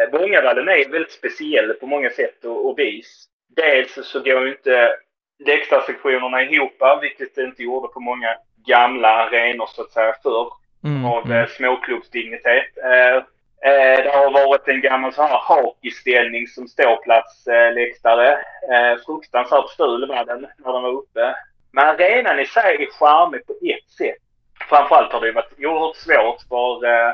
Eh, Vångavallen är väldigt speciell på många sätt och, och vis. Dels så går ju inte läktarsektionerna ihop, vilket det inte gjorde på många gamla arenor så att säga förr Mm, av mm. eh, småklubbsdignitet. Eh, eh, det har varit en gammal så här hakiställning som ståplatsläktare. Eh, fruktansvärt ful var den när den var uppe. Men arenan i sig är charmig på ett sätt. Framförallt har det varit oerhört svårt för eh,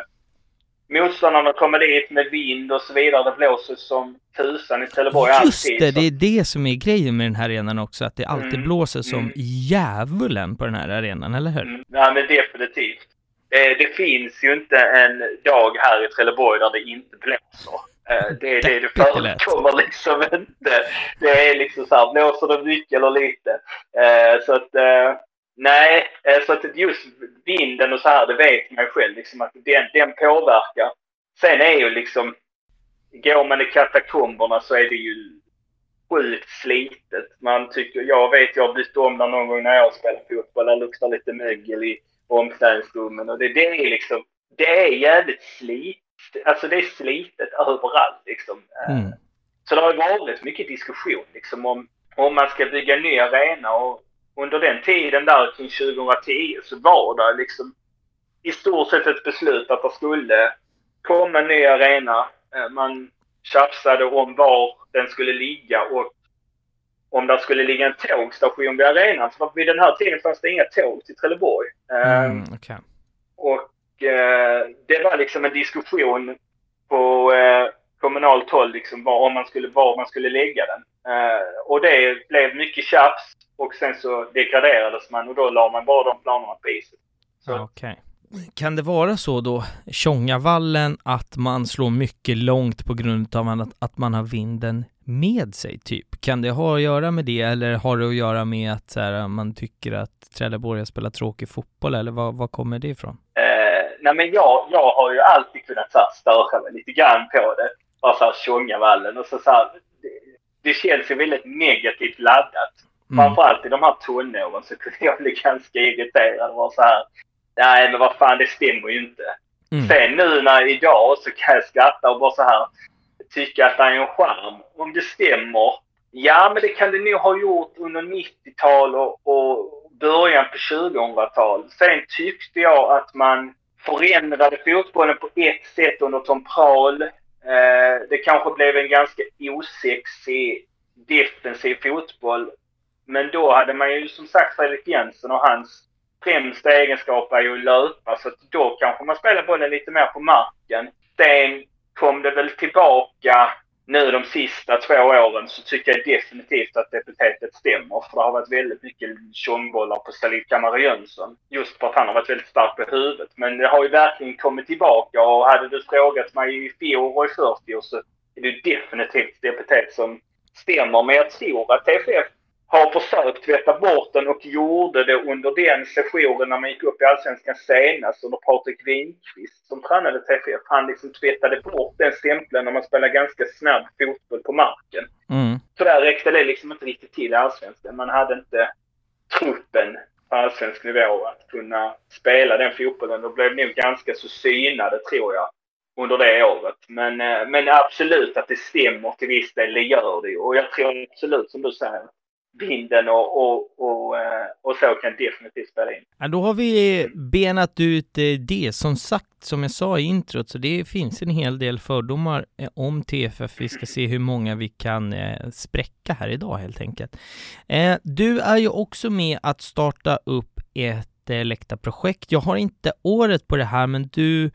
motståndarna komma dit med vind och så vidare. Det blåser som tusan i Trelleborg Just alltid. det, så- det är det som är grejen med den här arenan också, att det alltid Mm, blåser som mm. djävulen på den här arenan, eller hur? Mm, ja, men definitivt. Eh, det finns ju inte en dag här i Trelleborg där det inte blåser. Eh, det, det, det Deppigt det lät. förekommer liksom inte. Det är liksom så här, blåser det mycket eller lite? Eh, så att, eh, nej, så att just vinden och så här, det vet man ju själv liksom att den, den påverkar. Sen är ju liksom, går man i katakomberna så är det ju sjukt slitet. Man tycker, jag vet jag har bytt om där någon gång när jag har spelat fotboll. Där luktar lite mögel i omklädningsrummen och det, det är liksom, det är jävligt slitet. Alltså det är slitet överallt liksom. Mm. Så det har varit mycket diskussion liksom om, om man ska bygga ny arena och under den tiden där kring 2010 så var det liksom i stort sett ett beslut att det skulle komma en ny arena. Eh, Man tjafsade om var den skulle ligga och om det skulle ligga en tågstation vid arenan. För vid den här tiden fanns det inga tåg till Trelleborg. Eh, Mm, okej. och eh, det var liksom en diskussion på eh, kommunalt håll liksom var, om man skulle, var man skulle lägga den. Eh, och det blev mycket tjafs och sen så degraderades man och då la man bara de planerna på isen. Okej. Kan det vara så då, Tjongavallen, att man slår mycket långt på grund av att, att man har vinden med sig, typ? Kan det ha att göra med det, eller har det att göra med att så här, man tycker att Trelleborg har spelat tråkig fotboll, eller vad, vad kommer det ifrån? eh, nej men jag, jag har ju alltid kunnat så här, störa mig lite grann på det. Bara så här Tjongavallen och så, så här, det, det känns ju väldigt negativt laddat. Mm. Framförallt i de här tonåren så kunde jag bli ganska irriterad och vara så här. Nej men vad fan det stämmer ju inte. Mm. Sen nu när idag så kan jag skratta och bara så här tycka att det är en charm. Om det stämmer Ja, men det kan det nog ha gjort under 90-tal och, och början på 2000-tal. Sen tyckte jag att man förändrade fotbollen på ett sätt under Tom Prahl. Eh, det kanske blev en ganska osexig defensiv fotboll. Men då hade man ju som sagt Fredrik Jensen och hans främsta egenskap är ju att löpa. Så att då kanske man spelar bollen lite mer på marken. Sen kom det väl tillbaka nu de sista två åren så tycker jag definitivt att epitetet stämmer. För det har varit väldigt mycket tjongbollar på Salif Kamara Jönsson. Just för att han har varit väldigt stark på huvudet. Men det har ju verkligen kommit tillbaka och hade du frågat mig i fjol och i förfjol så är det definitivt epitet som stämmer. Men jag tror att TFF har försökt tvätta bort den och gjorde det under den sessionen när man gick upp i Allsvenskan senast under Patrik Winqvist som tränade TFF. Han liksom tvättade bort den stämpeln när man spelar ganska snabb fotboll på marken. Mm. Tyvärr räckte det liksom inte riktigt till i Allsvenskan. Man hade inte truppen på allsvensk nivå att kunna spela den fotbollen. De blev nog ganska så synade tror jag under det året. Men, eh, men absolut att det stämmer till viss del, det gör det ju. Och jag tror absolut som du säger vinden och, och, och, eh, och så kan definitivt spela in. Ja, då har vi benat ut eh, det. Som sagt, som jag sa i introt, så det finns en hel del fördomar eh, om TFF. Vi ska se hur många vi kan spräcka här idag helt enkelt. Du är ju också med att starta upp ett läktarprojekt. Jag har inte året på det här, men du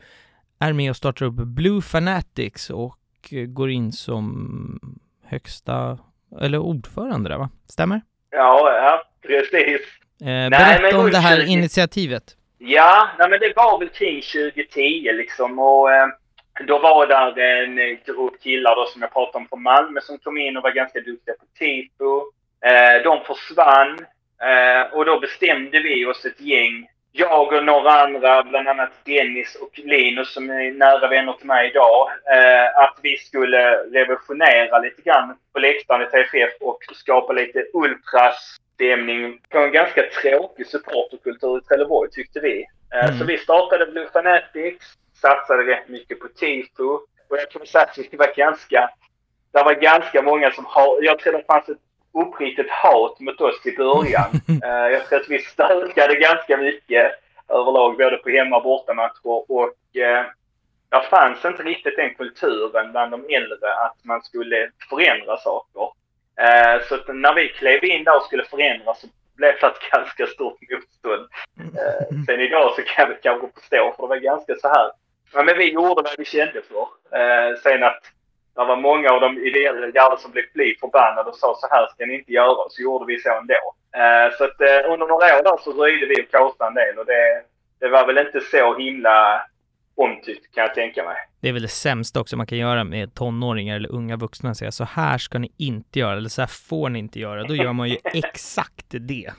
är med och startar upp Blue Fanatics och går in som högsta eller ordförande där va? Stämmer? Ja, ja precis. Eh, berätta nej, om det här 20... initiativet. Ja, nej, men det var väl kring 2010 liksom och eh, då var där en grupp killar då som jag pratade om från Malmö som kom in och var ganska duktiga på tifo. Eh, de försvann eh, och då bestämde vi oss ett gäng jag och några andra, bland annat Dennis och Linus som är nära vänner till mig idag, eh, att vi skulle revolutionera lite grann på läktaren i TFF och skapa lite ultrastämning på en ganska tråkig supporterkultur i Trelleborg tyckte vi. Eh, mm. Så vi startade Blue Fanatics, satsade rätt mycket på tifo och jag kan säga att vi var ganska, det var ganska många som har, jag tror det fanns ett uppriktigt hat mot oss i början. uh, jag tror att vi stökade ganska mycket överlag, både på hemma och bortamatcher. Och uh, det fanns inte riktigt den kulturen bland de äldre att man skulle förändra saker. Uh, så att när vi klev in där och skulle förändra så blev det ett ganska stort motstånd. Uh, sen idag så kan vi kanske förstå, för det var ganska så här. Ja, men vi gjorde vad vi kände för. Uh, sen att det var många av de ideella garden som blev bli förbannade och sa så här ska ni inte göra. Så gjorde vi så ändå. Eh, så att eh, under några år där så röjde vi och kåsade en del och det, det var väl inte så himla omtyckt kan jag tänka mig. Det är väl det sämsta också man kan göra med tonåringar eller unga vuxna, säga så här ska ni inte göra eller så här får ni inte göra. Då gör man ju exakt det.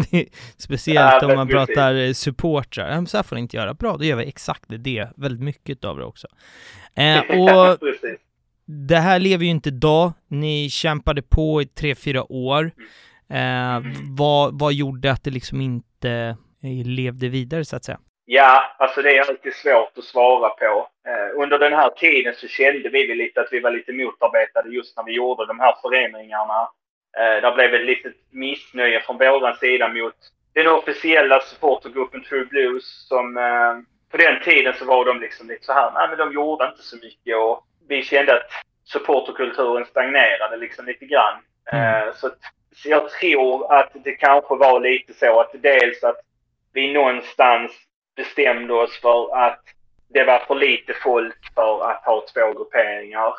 Speciellt ja, om man precis. pratar supportrar. Så här får ni inte göra. Bra, då gör vi exakt det. Väldigt mycket av det också. Eh, och det här lever ju inte idag. Ni kämpade på i tre, fyra år. Eh, vad, vad gjorde att det liksom inte eh, levde vidare så att säga? Ja, alltså det är alltid svårt att svara på. Eh, under den här tiden så kände vi väl lite att vi var lite motarbetade just när vi gjorde de här förändringarna. Eh, det blev ett litet missnöje från våran sida mot den officiella supportergruppen True Blues som eh, på den tiden så var de liksom lite så här, nej men de gjorde inte så mycket och vi kände att supporterkulturen stagnerade liksom lite grann. Mm. Uh, så, så jag tror att det kanske var lite så att dels att vi någonstans bestämde oss för att det var för lite folk för att ha två grupperingar.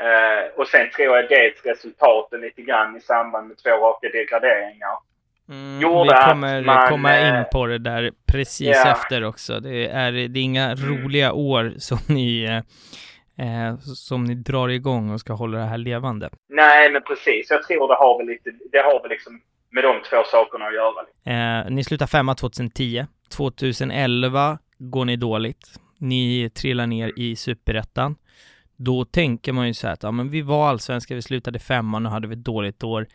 Uh, och sen tror jag dels resultaten lite grann i samband med två raka degraderingar. Mm, vi kommer man, komma in eh, på det där precis yeah. efter också. Det är, det är inga mm. roliga år som ni eh, som ni drar igång och ska hålla det här levande? Nej, men precis. Jag tror det har väl lite, det har väl liksom med de två sakerna att göra. Eh, ni slutar femma 2010. 2011 går ni dåligt. Ni trillar ner i superettan. Då tänker man ju så här att ja, men vi var allsvenska, vi slutade femma, nu hade vi ett dåligt år.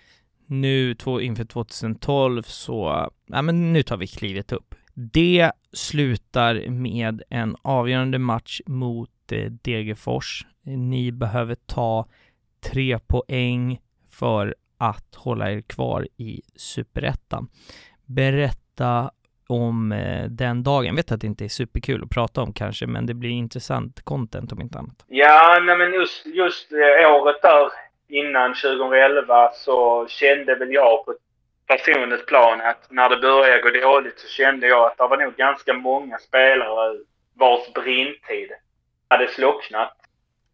Nu två, inför 2012 så, ja men nu tar vi klivet upp. Det slutar med en avgörande match mot Eh, Degerfors. Ni behöver ta tre poäng för att hålla er kvar i Superettan. Berätta om eh, den dagen. Jag vet att det inte är superkul att prata om kanske, men det blir intressant content om inte annat. Ja, nej men just, just eh, året där innan 2011 så kände väl jag på ett personligt plan att när det började gå dåligt så kände jag att det var nog ganska många spelare vars brintid hade slocknat.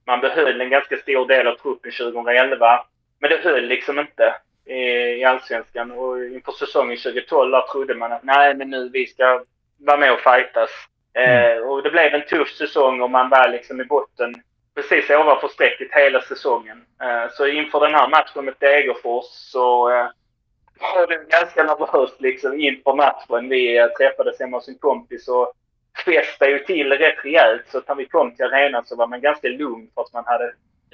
Man behöll en ganska stor del av truppen 2011, men det höll liksom inte i Allsvenskan. Och inför säsongen 2012 där trodde man att nej, men nu vi ska vara med och fightas. Mm. Eh, och det blev en tuff säsong och man var liksom i botten precis ovanför strecket hela säsongen. Eh, så inför den här matchen mot Degerfors så eh, var det ganska nervöst liksom inför matchen. Vi eh, träffades hemma hos en kompis och festade ju till rätt rejält. Så när vi kom till arenan så var man ganska lugn för att man hade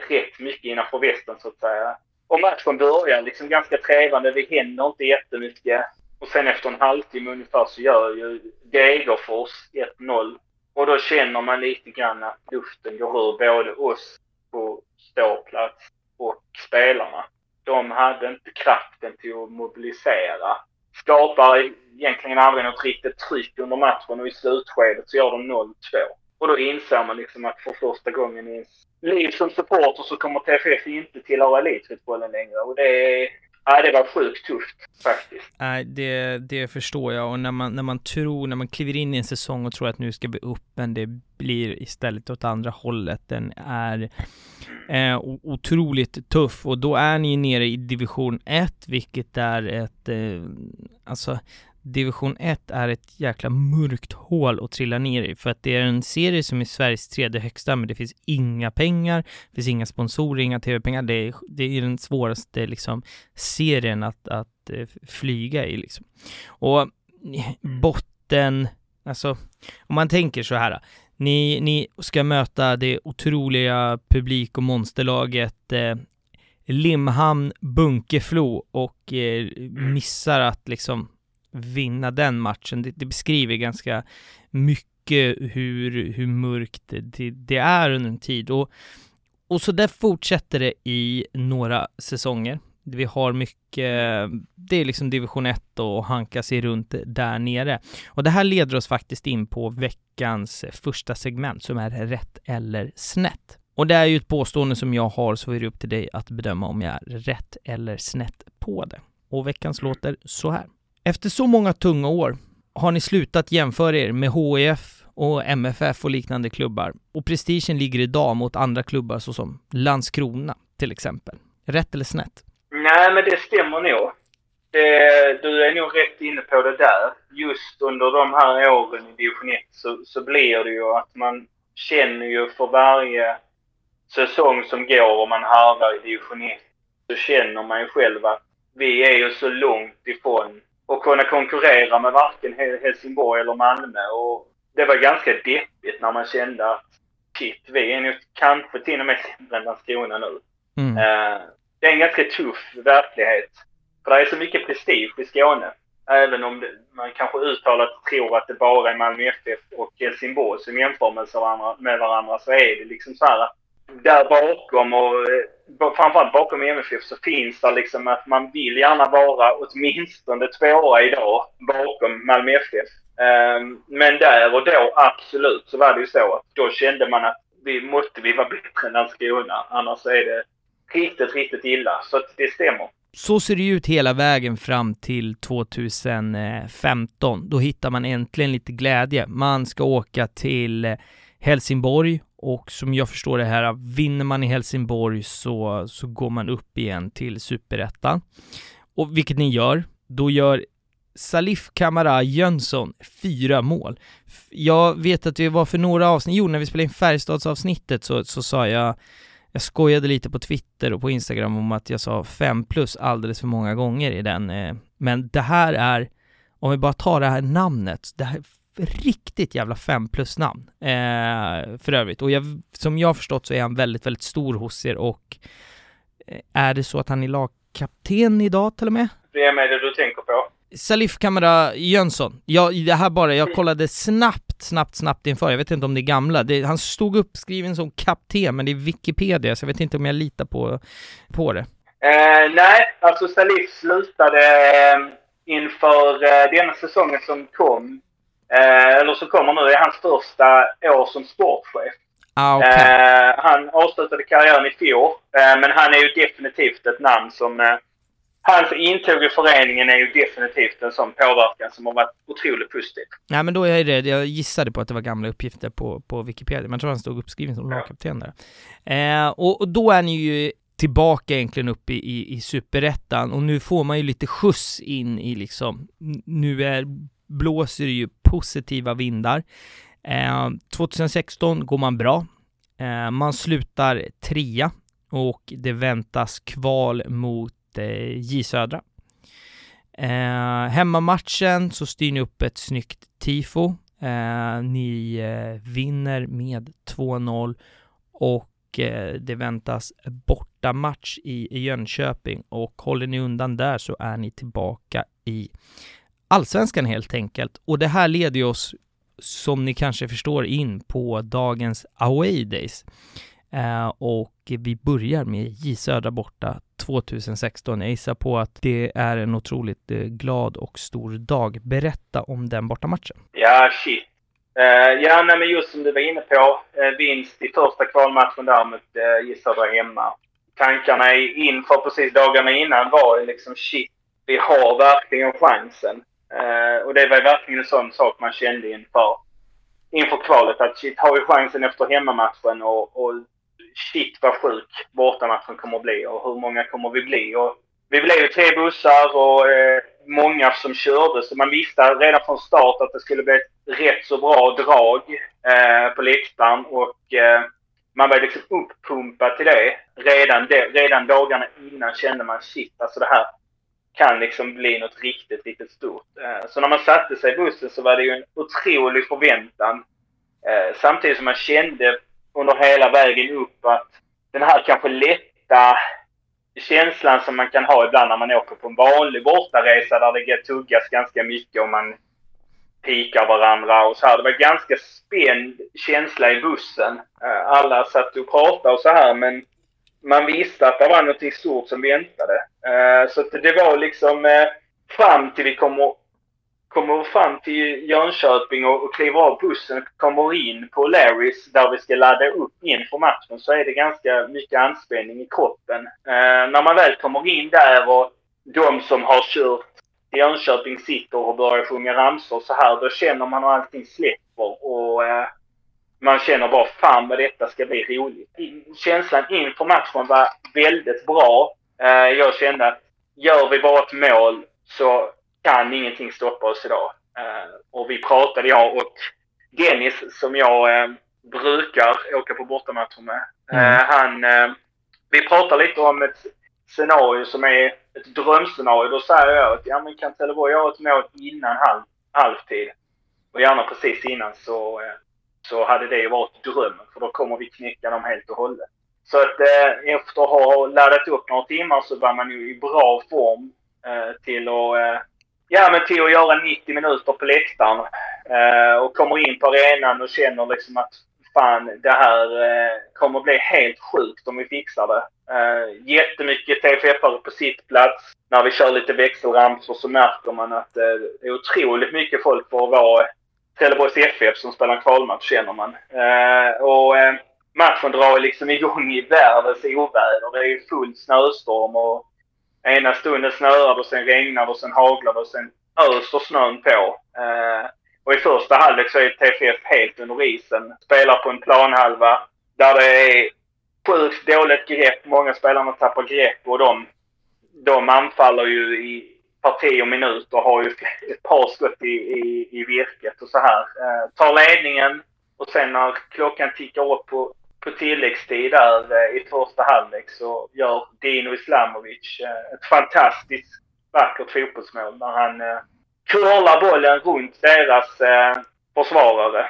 rätt mycket innanför västen så att säga. Och matchen börjar liksom ganska trevande. Det händer inte jättemycket. Och sen efter en halvtimme ungefär så gör ju Degerfors 1-0. Och då känner man lite grann att luften går ur både oss på ståplats och spelarna. De hade inte kraften till att mobilisera. Skapar egentligen aldrig något riktigt tryck under matchen och i slutskedet så gör de 0-2. Och då inser man liksom att för första gången i ens liv som supporter så kommer TFF inte tillhöra elitfotbollen längre. Och det är Nej, det var sjukt tufft faktiskt. Nej, det, det förstår jag och när man, när man tror, när man kliver in i en säsong och tror att nu ska vi upp, men det blir istället åt andra hållet. Den är eh, otroligt tuff och då är ni nere i division 1, vilket är ett, eh, alltså division 1 är ett jäkla mörkt hål att trilla ner i för att det är en serie som är Sveriges tredje högsta men det finns inga pengar, det finns inga sponsorer, inga tv-pengar. Det är, det är den svåraste liksom serien att, att eh, flyga i liksom. Och botten, alltså om man tänker så här. Ni, ni ska möta det otroliga publik och monsterlaget eh, Limhamn Bunkeflo och eh, missar att liksom vinna den matchen. Det, det beskriver ganska mycket hur, hur mörkt det, det, är under en tid. Och, och så där fortsätter det i några säsonger. Vi har mycket, det är liksom division 1 och hanka sig runt där nere. Och det här leder oss faktiskt in på veckans första segment som är rätt eller snett. Och det är ju ett påstående som jag har så är det upp till dig att bedöma om jag är rätt eller snett på det. Och veckans låter så här. Efter så många tunga år har ni slutat jämföra er med HIF och MFF och liknande klubbar och prestigen ligger idag mot andra klubbar såsom Landskrona till exempel. Rätt eller snett? Nej, men det stämmer nog. Det, du är nog rätt inne på det där. Just under de här åren i division 1 så, så blir det ju att man känner ju för varje säsong som går och man harvar i division 1 så känner man ju själv att vi är ju så långt ifrån och kunna konkurrera med varken Helsingborg eller Malmö. Och det var ganska deppigt när man kände att shit, vi är nu kanske till och med sämre än Landskrona nu. Mm. Uh, det är en ganska tuff verklighet. För det är så mycket prestige i Skåne. Även om det, man kanske uttalat tror att det bara är Malmö FF och Helsingborg som jämför med varandra, med varandra så är det liksom så här där bakom och eh, framförallt bakom MFF så finns det liksom att man vill gärna vara åtminstone tvåa idag bakom Malmö FF. Ehm, men där och då absolut så var det ju så att då kände man att vi måste vi vara bättre än Landskrona. Annars är det riktigt, riktigt illa. Så att det stämmer. Så ser det ut hela vägen fram till 2015. Då hittar man äntligen lite glädje. Man ska åka till eh, Helsingborg och som jag förstår det här, vinner man i Helsingborg så, så går man upp igen till superettan. Och vilket ni gör, då gör Salif Kamara Jönsson fyra mål. Jag vet att det var för några avsnitt, jo när vi spelade in Färjestadsavsnittet så, så sa jag, jag skojade lite på Twitter och på Instagram om att jag sa fem plus alldeles för många gånger i den, eh, men det här är, om vi bara tar det här namnet, det här riktigt jävla fem plus namn eh, för övrigt. Och jag, som jag har förstått så är han väldigt, väldigt stor hos er och eh, är det så att han är lagkapten idag till och med? Vem är det du tänker på? Salif Kamara Jönsson. Jag, det här bara, jag kollade snabbt, snabbt, snabbt inför. Jag vet inte om det är gamla. Det, han stod uppskriven som kapten, men det är Wikipedia, så jag vet inte om jag litar på, på det. Eh, nej, alltså Salif slutade eh, inför eh, denna säsongen som kom, eh, eller som kommer nu, är hans första år som sportchef. Ah, okay. Eh, han avslutade karriären i fjol, eh, men han är ju definitivt ett namn som... Eh, hans intåg i föreningen är ju definitivt en sån påverkan som har varit otroligt positiv. Nej men då är rädd, jag gissade på att det var gamla uppgifter på, på Wikipedia, men jag tror han stod uppskriven som lagkapten där. Eh, och, och då är ni ju tillbaka egentligen upp i, i, i superettan och nu får man ju lite skjuts in i liksom, nu är, blåser det ju positiva vindar. Eh, 2016 går man bra. Eh, man slutar trea och det väntas kval mot eh, J Södra. Eh, hemmamatchen så styr ni upp ett snyggt tifo. Eh, ni eh, vinner med 2-0 och Eh, det väntas bortamatch i Jönköping och håller ni undan där så är ni tillbaka i allsvenskan helt enkelt. Och det här leder ju oss, som ni kanske förstår, in på dagens away days. Uh, och vi börjar med J Södra borta 2016. Jag gissar på att det är en otroligt uh, glad och stor dag. Berätta om den bortamatchen. Ja, shit. Uh, ja, nej, men just som du var inne på. Vinst i första kvalmatchen där mot uh, Södra hemma. Tankarna inför precis dagarna innan var ju liksom shit, vi har verkligen chansen. Eh, och det var verkligen en sån sak man kände inför, inför kvalet. Att shit, har vi chansen efter hemmamatchen och, och shit vad sjuk bortamatchen kommer att bli och hur många kommer vi bli? Och vi blev ju tre bussar och eh, många som körde så man visste redan från start att det skulle bli ett rätt så bra drag eh, på läktaren och eh, man var liksom uppumpad till det. Redan, det. redan dagarna innan kände man shit, alltså det här kan liksom bli något riktigt, riktigt stort. Eh, så när man satte sig i bussen så var det ju en otrolig förväntan. Eh, samtidigt som man kände under hela vägen upp att den här kanske lätta känslan som man kan ha ibland när man åker på en vanlig bortaresa där det tuggas ganska mycket och man pikar varandra och så här. Det var ganska spänd känsla i bussen. Eh, alla satt och pratade och så här men man visste att det var något stort som väntade. Eh, så så det var liksom eh, fram till vi kommer kommer fram till Jönköping och, och kliver av bussen och kommer in på Larrys där vi ska ladda upp inför matchen så är det ganska mycket anspänning i kroppen. Eh, när man väl kommer in där och de som har kört i Jönköping sitter och börjar sjunga ramsor så här, då känner man hur allting släpper och eh, man känner bara fan vad detta ska bli roligt. Känslan inför matchen var väldigt bra. Eh, jag kände att gör vi bara ett mål så kan ingenting stoppa oss idag. Uh, och vi pratade, jag och Dennis, som jag uh, brukar åka på bortamatcher med. Mm. Han, vi pratade lite om ett scenario som är ett drömscenario. Då säger jag att ja, men kan Trelleborg göra ett mål innan halv, halvtid och gärna precis innan så, så hade det varit drömmen. För då kommer vi knäcka dem helt och hållet. Så att eh, efter att ha laddat upp några timmar så var man ju i bra form eh, till att eh, Ja, men till att göra 90 minuter på läktaren. Eh, och kommer in på arenan och känner liksom att fan, det här eh, kommer bli helt sjukt om vi fixar det. Eh, jättemycket TFF-are på sitt plats. När vi kör lite växelramsor så märker man att eh, det är otroligt mycket folk för att vara Trelleborgs FF som spelar kvalmatch, känner man. Eh, och eh, matchen drar liksom igång i världens oväder. Det är full snöstorm och ena stunden snöar det, sen regnar det, sen haglar det, sen öser snön på. Eh, och i första halvlek så är TFF helt under isen. Spelar på en planhalva där det är sjukt dåligt grepp. Många spelarna tappar grepp och de, de anfaller ju i parti och minut och har ju ett par skott i, i, i virket och så här. Eh, tar ledningen och sen när klockan tickar upp på på tilläggstid där eh, i första halvlek så gör Dino Islamovic eh, ett fantastiskt vackert fotbollsmål när han eh, curlar bollen runt deras eh, försvarare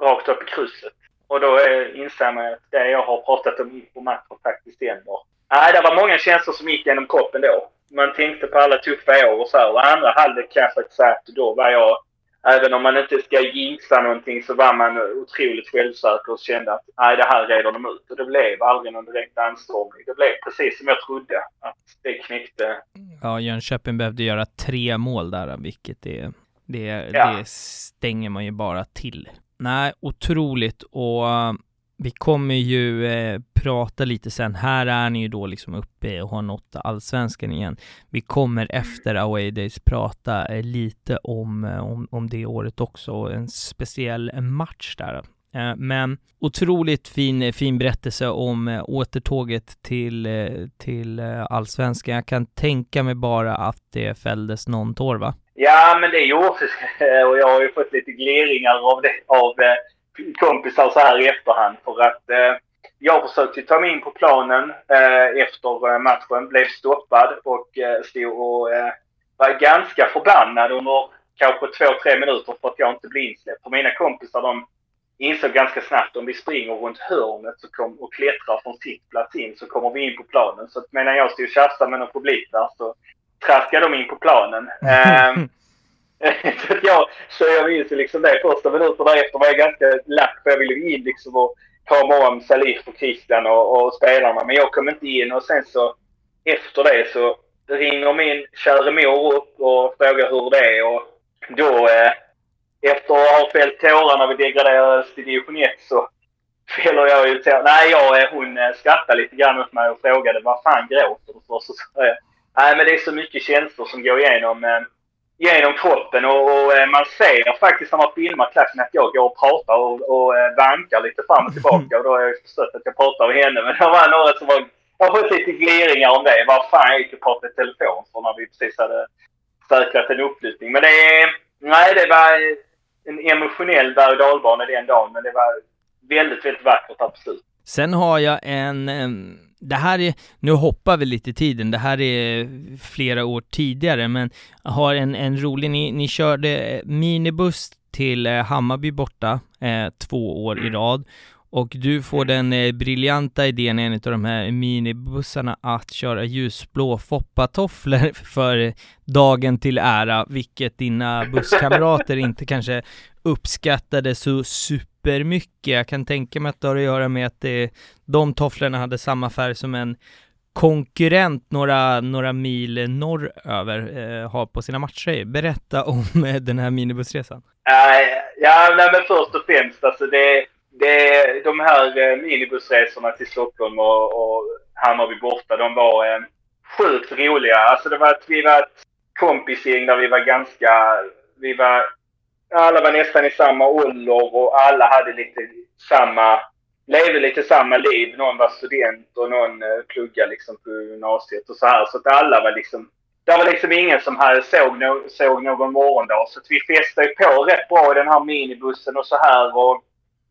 rakt upp i krysset. Och då eh, inser man att det jag har pratat om inför matchen faktiskt händer. Nej, det var många känslor som gick genom kroppen då. Man tänkte på alla tuffa år och så här. Och andra halvlek kan jag faktiskt säga att då var jag även om man inte ska jinxa någonting så var man otroligt självsäker och kände att nej, det här reder de ut. Och det blev aldrig någon direkt anstormning. Det blev precis som jag trodde att det knäckte. Ja, Jönköping behövde göra tre mål där, vilket är, det, Ja. det stänger man ju bara till. Nej, otroligt och vi kommer ju eh, prata lite sen. Här är ni ju då liksom uppe och har nått allsvenskan igen. Vi kommer efter Away Days prata eh, lite om, eh, om, om det året också, en speciell eh, match där. Eh, Men otroligt fin, eh, fin berättelse om eh, återtåget till, eh, till eh, allsvenskan. Jag kan tänka mig bara att det fälldes någon tår, va? Ja, men det gjorde det. Och jag har ju fått lite gliringar av, det, av eh, kompisar så här i efterhand. För att eh, jag försökte ta mig in på planen eh, efter eh, matchen, blev stoppad och eh, stod och eh, var ganska förbannad under kanske två, tre minuter för att jag inte blev insläppt. För mina kompisar de insåg ganska snabbt om vi springer runt hörnet så kom, och klättrar från sittplats in så kommer vi in på planen. Så att medan jag stod och tjafsade med någon publik där så traskade de in på planen. Ehm, så att jag, så jag minns ju liksom det första minuterna efter var jag ganska lack för jag ville ju in liksom och krama om Salif och Christian och, och spelarna. Men jag kom inte in och sen så efter det så ringer min kära mor upp och frågar hur det är och då eh, efter att ha fällt tårar när vi degraderades till division 1 så fäller jag ju tårar. Nej, jag, eh, hon eh, skrattade lite grann åt mig och frågade vad fan gråter du för? Så sa jag, nej men det är så mycket känslor som går igenom eh, genom kroppen och, och eh, man ser faktiskt när man filmar klacken att jag går och pratar och, och eh, vankar lite fram och tillbaka och då har jag förstått att jag pratar med henne. Men det var några som var... Jag har fått lite gliringar om det. Vad fan jag gick och pratade i telefon för när vi precis hade säkrat en uppflyttning. Men det är... Nej, det var en emotionell berg och dalbana den dagen men det var väldigt, väldigt vackert absolut. på slutet. Sen har jag en, en det här är, nu hoppar vi lite i tiden, det här är flera år tidigare, men jag har en, en rolig, ni, ni körde minibuss till eh, Hammarby borta eh, två år i rad och du får den eh, briljanta idén i en av de här minibussarna att köra ljusblå foppatofflor för dagen till ära, vilket dina busskamrater inte kanske uppskattade så super supermycket. Jag kan tänka mig att det har att göra med att det, de tofflorna hade samma färg som en konkurrent några, några mil norröver eh, har på sina matcher. Berätta om eh, den här minibussresan. Uh, ja, nej, men först och främst alltså det, det, de här eh, minibussresorna till Stockholm och, och Hammarby borta, de var eh, sjukt roliga. Alltså det var att vi var ett kompisgäng där vi var ganska, vi var, alla var nästan i samma ålder och alla hade lite samma, levde lite samma liv. Någon var student och någon eh, pluggade liksom på gymnasiet och så här. Så att alla var liksom det var liksom ingen som hade såg, no såg någon morgondag. Så att vi festade ju på rätt bra i den här minibussen och så här. Och,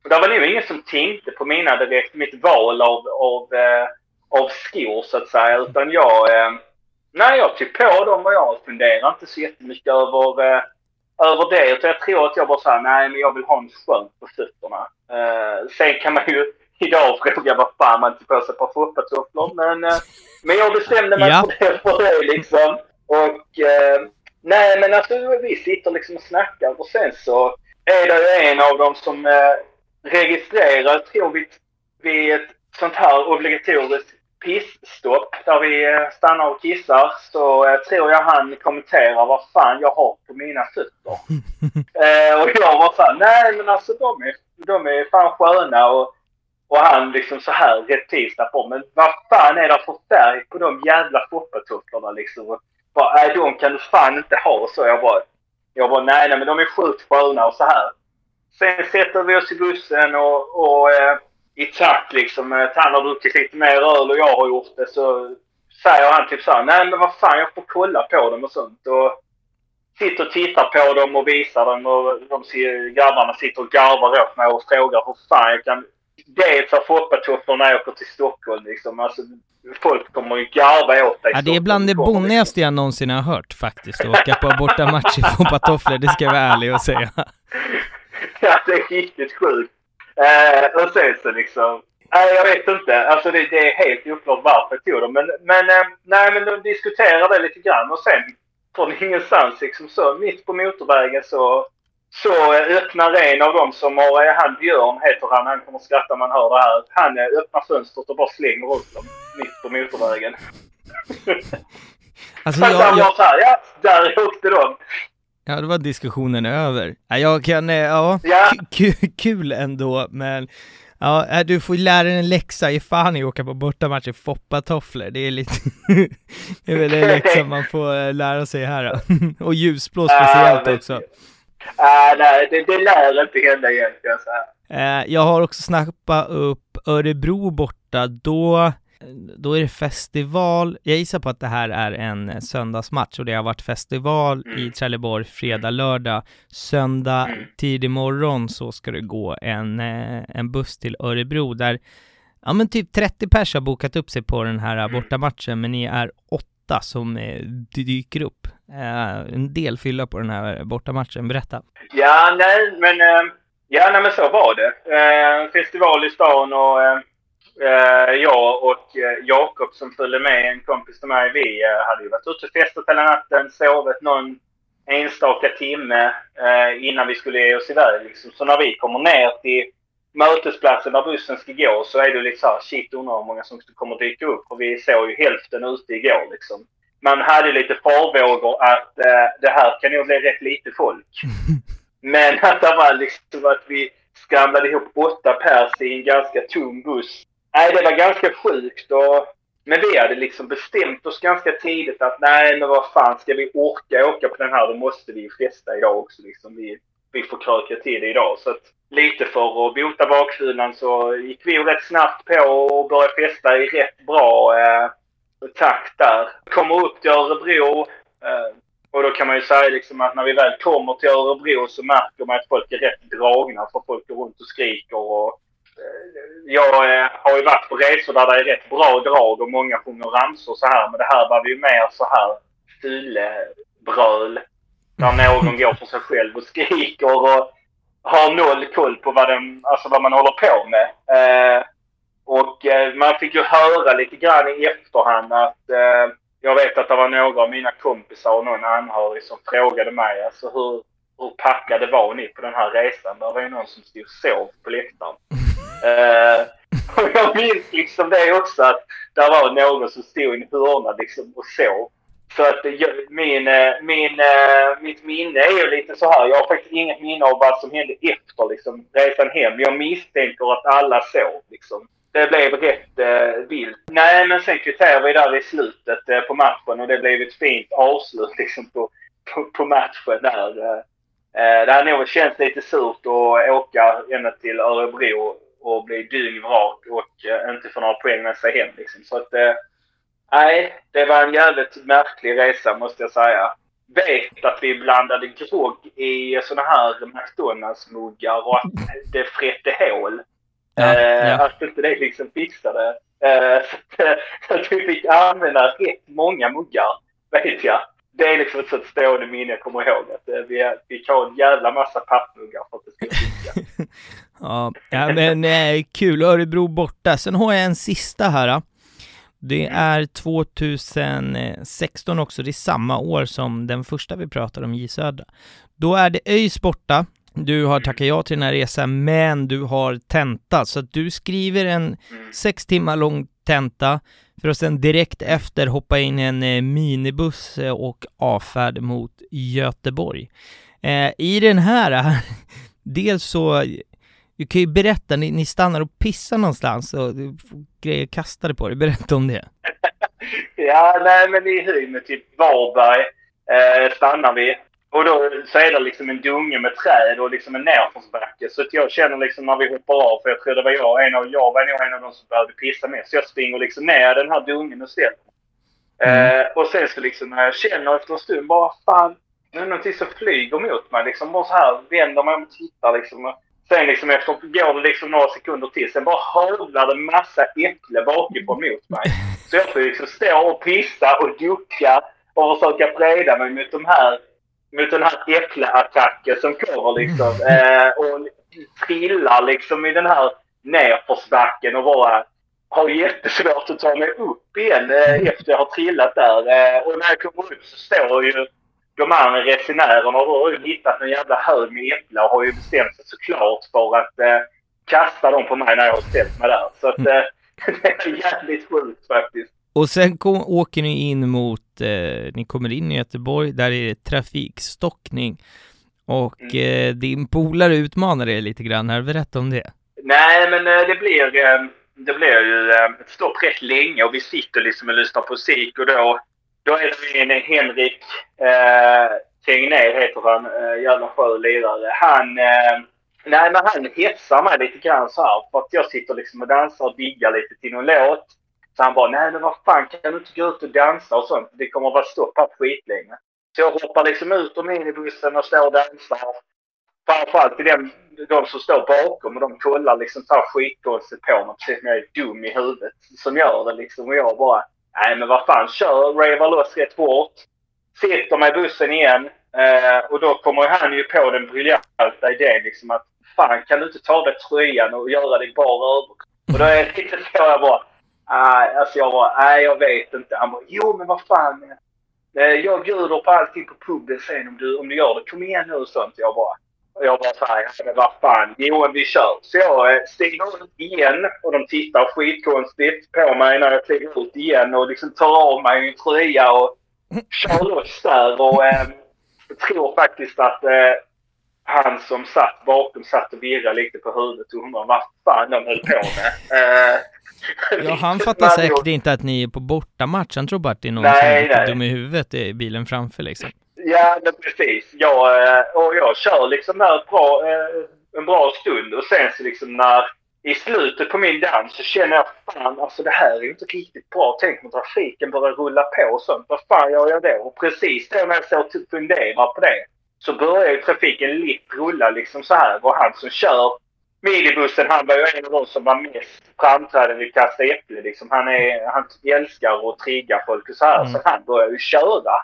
och det var nog ingen som tänkte på mina direkt, mitt val av, av, eh, av skor så att säga. Utan jag, eh, nej jag tog på dem och jag funderade inte så jättemycket över, eh, över det. Utan jag tror att jag bara sa nej men jag vill ha en skönt på fötterna. Eh, sen kan man ju idag fråga vad fan man inte på sig på foppatofflor. Men, eh, men jag bestämde mig Ja. för, det, för det liksom. Och eh, nej men alltså vi sitter liksom och snackar och sen så är det ju en av dem som eh, registrerar, tror vi, vid ett sånt här obligatoriskt pissstopp där vi eh, stannar och kissar så tror jag han kommenterar vad fan jag har på mina fötter. eh, och jag var såhär, nej men alltså de är, de är fan sköna och, och han liksom så här tisdag på men vad fan är det för färg på de jävla foppatofflorna liksom? Och bara, nej de kan du fan inte ha och så. Jag bara, jag bara nej, nej men de är sjukt sköna och så här. Sen sätter vi oss i bussen och, och eh, i takt liksom. eh, Han har druckit lite mer öl och jag har gjort det så säger han typ så här, nej men vad fan jag får kolla på dem och sånt. Och sitter och tittar på dem och visar dem och de ser, grabbarna sitter och garvar åt mig och frågar hur fan jag kan dels ha foppatofflor när jag åker till Stockholm liksom. Alltså, folk kommer ju garva åt dig. Ja, det är bland det liksom- bonnigaste jag någonsin har hört faktiskt, att åka på bortamatch i foppatofflor, det ska jag vara ärlig och säga. Ja, det är riktigt sjukt. Eh, och sen så liksom... Nej, jag vet inte. Alltså det, det är helt oklart varför jag tog dem. Men, men, eh, nej, men de diskuterar det lite grann och sen från ingenstans liksom så mitt på motorvägen så eh, öppnar en av dem som har, eh, han Björn heter han, han kommer skratta om man hör det här. Han eh, öppnar fönstret och bara slänger ut dem mitt på motorvägen. Alltså, jag, han jag, var såhär, ja, där åkte de. Ja, det var diskussionen över. Ja, jag kan, eh, ja, Ja. ku- ku- kul ändå, men ja, äh, du får ju lära dig en läxa, ge fan i att åka på bortamatch i foppatofflor, det är lite, det är väl det läxa man får eh, lära sig här då. Och ljusblå speciellt Ah, också. Ah, nej, det, det lär inte hända egentligen. Så här. Eh, jag har också snappat upp Örebro borta, då, då är det festival. Jag gissar på att det här är en eh, söndagsmatch och det har varit festival Mm. i Trelleborg fredag, lördag. Söndag Mm. tidig morgon så ska det gå en, eh, en buss till Örebro där ja men typ 30 pers har bokat upp sig på den här Mm. bortamatchen men ni är åtta som eh, dyker upp. En del fylla på den här bortamatchen, berätta. Ja, nej, men, ja, nej, men så var det. Festival i stan och jag och eh, Jakob som följde med, en kompis till mig, vi eh, hade ju varit ute och festat hela natten, sovit någon enstaka timme eh, innan vi skulle ge oss iväg. Liksom. Så när vi kommer ner till mötesplatsen där bussen ska gå så är det lite så här, shit undrar hur många som kommer dyka upp. Och vi såg ju hälften ute igår liksom. Man hade lite farvågor att eh, det här kan nog bli rätt lite folk. Men att det var liksom att vi skramlade ihop åtta pers i en ganska tom buss. Nej, det var ganska sjukt. Och, men vi hade liksom bestämt oss ganska tidigt att nej, men vad fan, ska vi orka åka på den här då måste vi ju festa idag också. Liksom. Vi, vi får kröka till det idag. Så att lite för att bota bakfyllan så gick vi ju rätt snabbt på och började festa i rätt bra eh, takt där. Kommer upp till Örebro. Eh, och då kan man ju säga liksom att när vi väl kommer till Örebro så märker man att folk är rätt dragna för folk går runt och skriker och jag eh, har ju varit på resor där det är rätt bra drag och många sjunger ramsor så här men det här var ju mer så här fyllebröl. Där någon går för sig själv och skriker och har noll koll på vad, den, alltså vad man håller på med. Eh, och eh, man fick ju höra lite grann i efterhand att eh, jag vet att det var några av mina kompisar och någon anhörig som frågade mig alltså hur, hur packade var ni på den här resan? Det var ju någon som stod och sov på läktaren. Eh, och jag minns liksom det också att där var någon som stod i en hörna liksom och sov. Så att jag, min, eh, min, eh, mitt minne är ju lite så här. Jag har faktiskt inget minne av vad som hände efter liksom, resan hem. Jag misstänker att alla sov. Liksom. Det blev rätt eh, vilt. Nej, men sen kvitterade vi där i slutet eh, på matchen och det blev ett fint avslut liksom, på, på, på matchen där. Eh, eh det hade nog känts lite surt att åka ända till Örebro och bli dyngvrak och eh, inte få några poäng med sig hem. Liksom. Så att, eh, nej, det var en jävligt märklig resa måste jag säga. Vet att vi blandade grogg i såna här McDonalds-muggar och att det frätte hål. Ja, Eh, ja. Att inte det liksom fixade. Eh, så att vi fick använda rätt många muggar, vet jag. Det är liksom ett sånt stående minne jag kommer ihåg. Att eh, vi fick ha en jävla massa pappmuggar för att det skulle funka. Ja, men eh, kul. Örebro borta. Sen har jag en sista här. Det är 2016 också, det är samma år som den första vi pratade om, J Södra. Då är det ÖIS borta. Du har tackat ja till den här resan, men du har tenta, så att du skriver en Mm. sex timmar lång tenta för att sen direkt efter hoppa in i en eh, minibuss eh, och avfärd mot Göteborg. Eh, I den här, dels så, du kan ju berätta, ni, ni stannar och pissar någonstans och grejer kastade på dig, berätta om det. Ja, nej men i höjd med typ Varberg eh, stannar vi. Och då så är det liksom en dunge med träd och liksom en nerförsbacke. Så att jag känner liksom när vi hoppar av, för jag tror det var jag, en av, jag var nog en av de som behövde pissa med. Så jag springer liksom ner den här dungen och ställer Mm. eh, Och sen så liksom när jag känner efter en stund bara fan, det är någonting som flyger mot mig. Liksom bara så här vänder mig om och tittar liksom. Sen liksom efter går det liksom några sekunder till. Sen bara haglar det massa äpple bakifrån mot mig. Så jag får liksom stå och pissa och ducka och försöka freda mig mot de här mot den här äppleattacken som kommer liksom. Eh, och trillar liksom i den här nerförsbacken och bara har jättesvårt att ta mig upp igen eh, efter jag har trillat där. Eh, och när jag kommer upp så står ju de andra resenärerna har ju hittat en jävla hög med äpplen och har ju bestämt sig såklart för att eh, kasta dem på mig när jag har ställt mig där. Så att eh, det är jävligt sjukt faktiskt. Och sen kom, åker ni in mot, eh, ni kommer in i Göteborg, där är det trafikstockning. Och Mm. eh, din polare utmanar er lite grann här, berätta om det. Nej, men eh, det blir, eh, det blir ju eh, ett stopp rätt länge och vi sitter liksom och lyssnar på musik och då, då är det en Henrik eh, Tegnér heter han, eh, jävla skön lirare. Han, eh, nej men han hetsar mig lite grann så här för att jag sitter liksom och dansar och diggar lite till någon låt. Så han bara, nej men vad fan kan du inte gå ut och dansa och sånt? Det kommer att vara stopp här skitlänge. Så jag hoppar liksom ut ur minibussen och står och dansar. Framförallt till dem, de som står bakom och de kollar liksom så här skitkonstigt på mig precis som jag är dum i huvudet. Som gör det liksom och jag bara, nej men vad fan, kör, ravar loss rätt hårt. Sitter med bussen igen eh, och då kommer han ju på den briljanta idén liksom att fan kan du inte ta av dig tröjan och göra dig bara över? Och då är det lite så jag bara, nej alltså jag bara, nej jag vet inte. Han bara, jo men vad fan. Eh, eh, jag bjuder på allting på puben sen om du, om du gör det. Kom igen nu och sånt. Jag bara, och jag bara såhär, men vad fan, Johan vi kör. Så jag eh, stiger ut igen och de tittar skitkonstigt på mig när jag kliver ut igen och liksom tar av mig min tröja och kör loss där. Och eh, tror faktiskt att eh, han som satt bakom satt och virrade lite på huvudet och undrade vad fan de höll på med. Eh, Ja, han fattar säkert inte att ni är på bortamatch, han tror bara att det är någon Nej, som är lite nej. dum i huvudet i bilen framför liksom. Ja, men precis. Jag, eh, och jag kör liksom där ett bra, eh, en bra stund och sen så liksom när i slutet på min dans så känner jag fan alltså det här är ju inte riktigt bra. Tänk om trafiken börjar rulla på och sånt. Vad fan gör jag då? Och precis då när jag så typ funderar på det så börjar ju trafiken lite rulla liksom så här. Och han som kör minibussen han var ju en av de som var mest framträdande i Kasta Äpple liksom. Han, är, han älskar att trigga folk och så här. Mm. Så han börjar ju köra.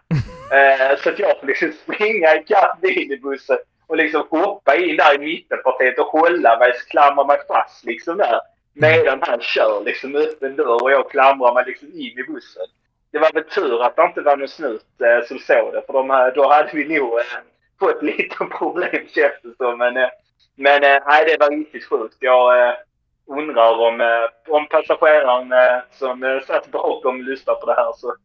Eh, så att jag får liksom springa ikapp minibussen och liksom hoppa in där i mittenpartiet och hålla mig, klamra mig fast liksom där. Medan han kör liksom öppen dörr och jag klamrar mig liksom in i bussen. Det var väl tur att det inte var någon snut eh, som såg det för de, här- då hade vi nog eh, fått lite problem känns det som. Men, eh, men eh, nej, det var riktigt sjukt. Jag eh, undrar om, om passageraren som satt bakom lyssnade på det här så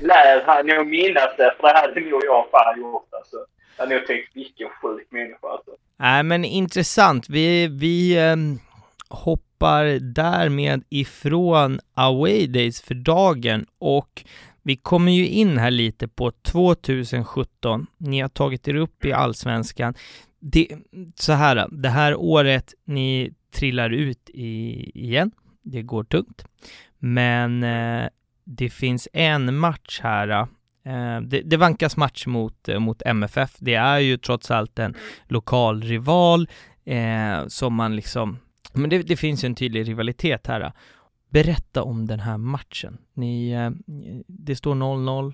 lär han nog minnas det, för det hade nog jag fan gjort alltså. Jag hade nog tänkt vilken sjuk människa alltså. Nej men intressant, vi, vi ehm, hoppar därmed ifrån away days för dagen och vi kommer ju in här lite på 2017. Ni har tagit er upp i allsvenskan. Det, så här, det här året ni trillar ut i, igen. Det går tungt. Men eh, det finns en match här. Eh, eh det, det vankas match mot, eh, mot MFF. Det är ju trots allt en lokal rival eh, som man liksom, men det, det finns ju en tydlig rivalitet här. Eh. Berätta om den här matchen. Ni, eh, det står 0-0,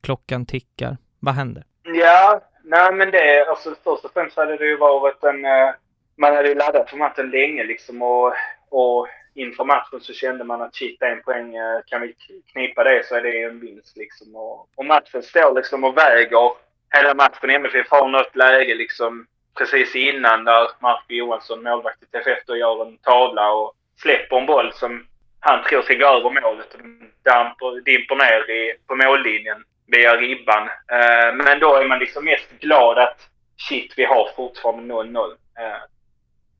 klockan tickar. Vad händer? Ja, nej men det, alltså först och främst hade det ju varit en, eh, man hade ju laddat för matchen länge liksom och, och inför matchen så kände man att shit, en poäng, eh, kan vi knipa det så är det en vinst liksom. Och, och matchen står liksom och väger hela matchen. MFF har något läge liksom precis innan där Mark Johansson, målvakt i TFF, då gör en tavla och släpper en boll som han tror ska gå över målet damper, dimper ner i, på mållinjen via ribban. Eh, men då är man liksom mest glad att shit, vi har fortfarande 0-0. Eh,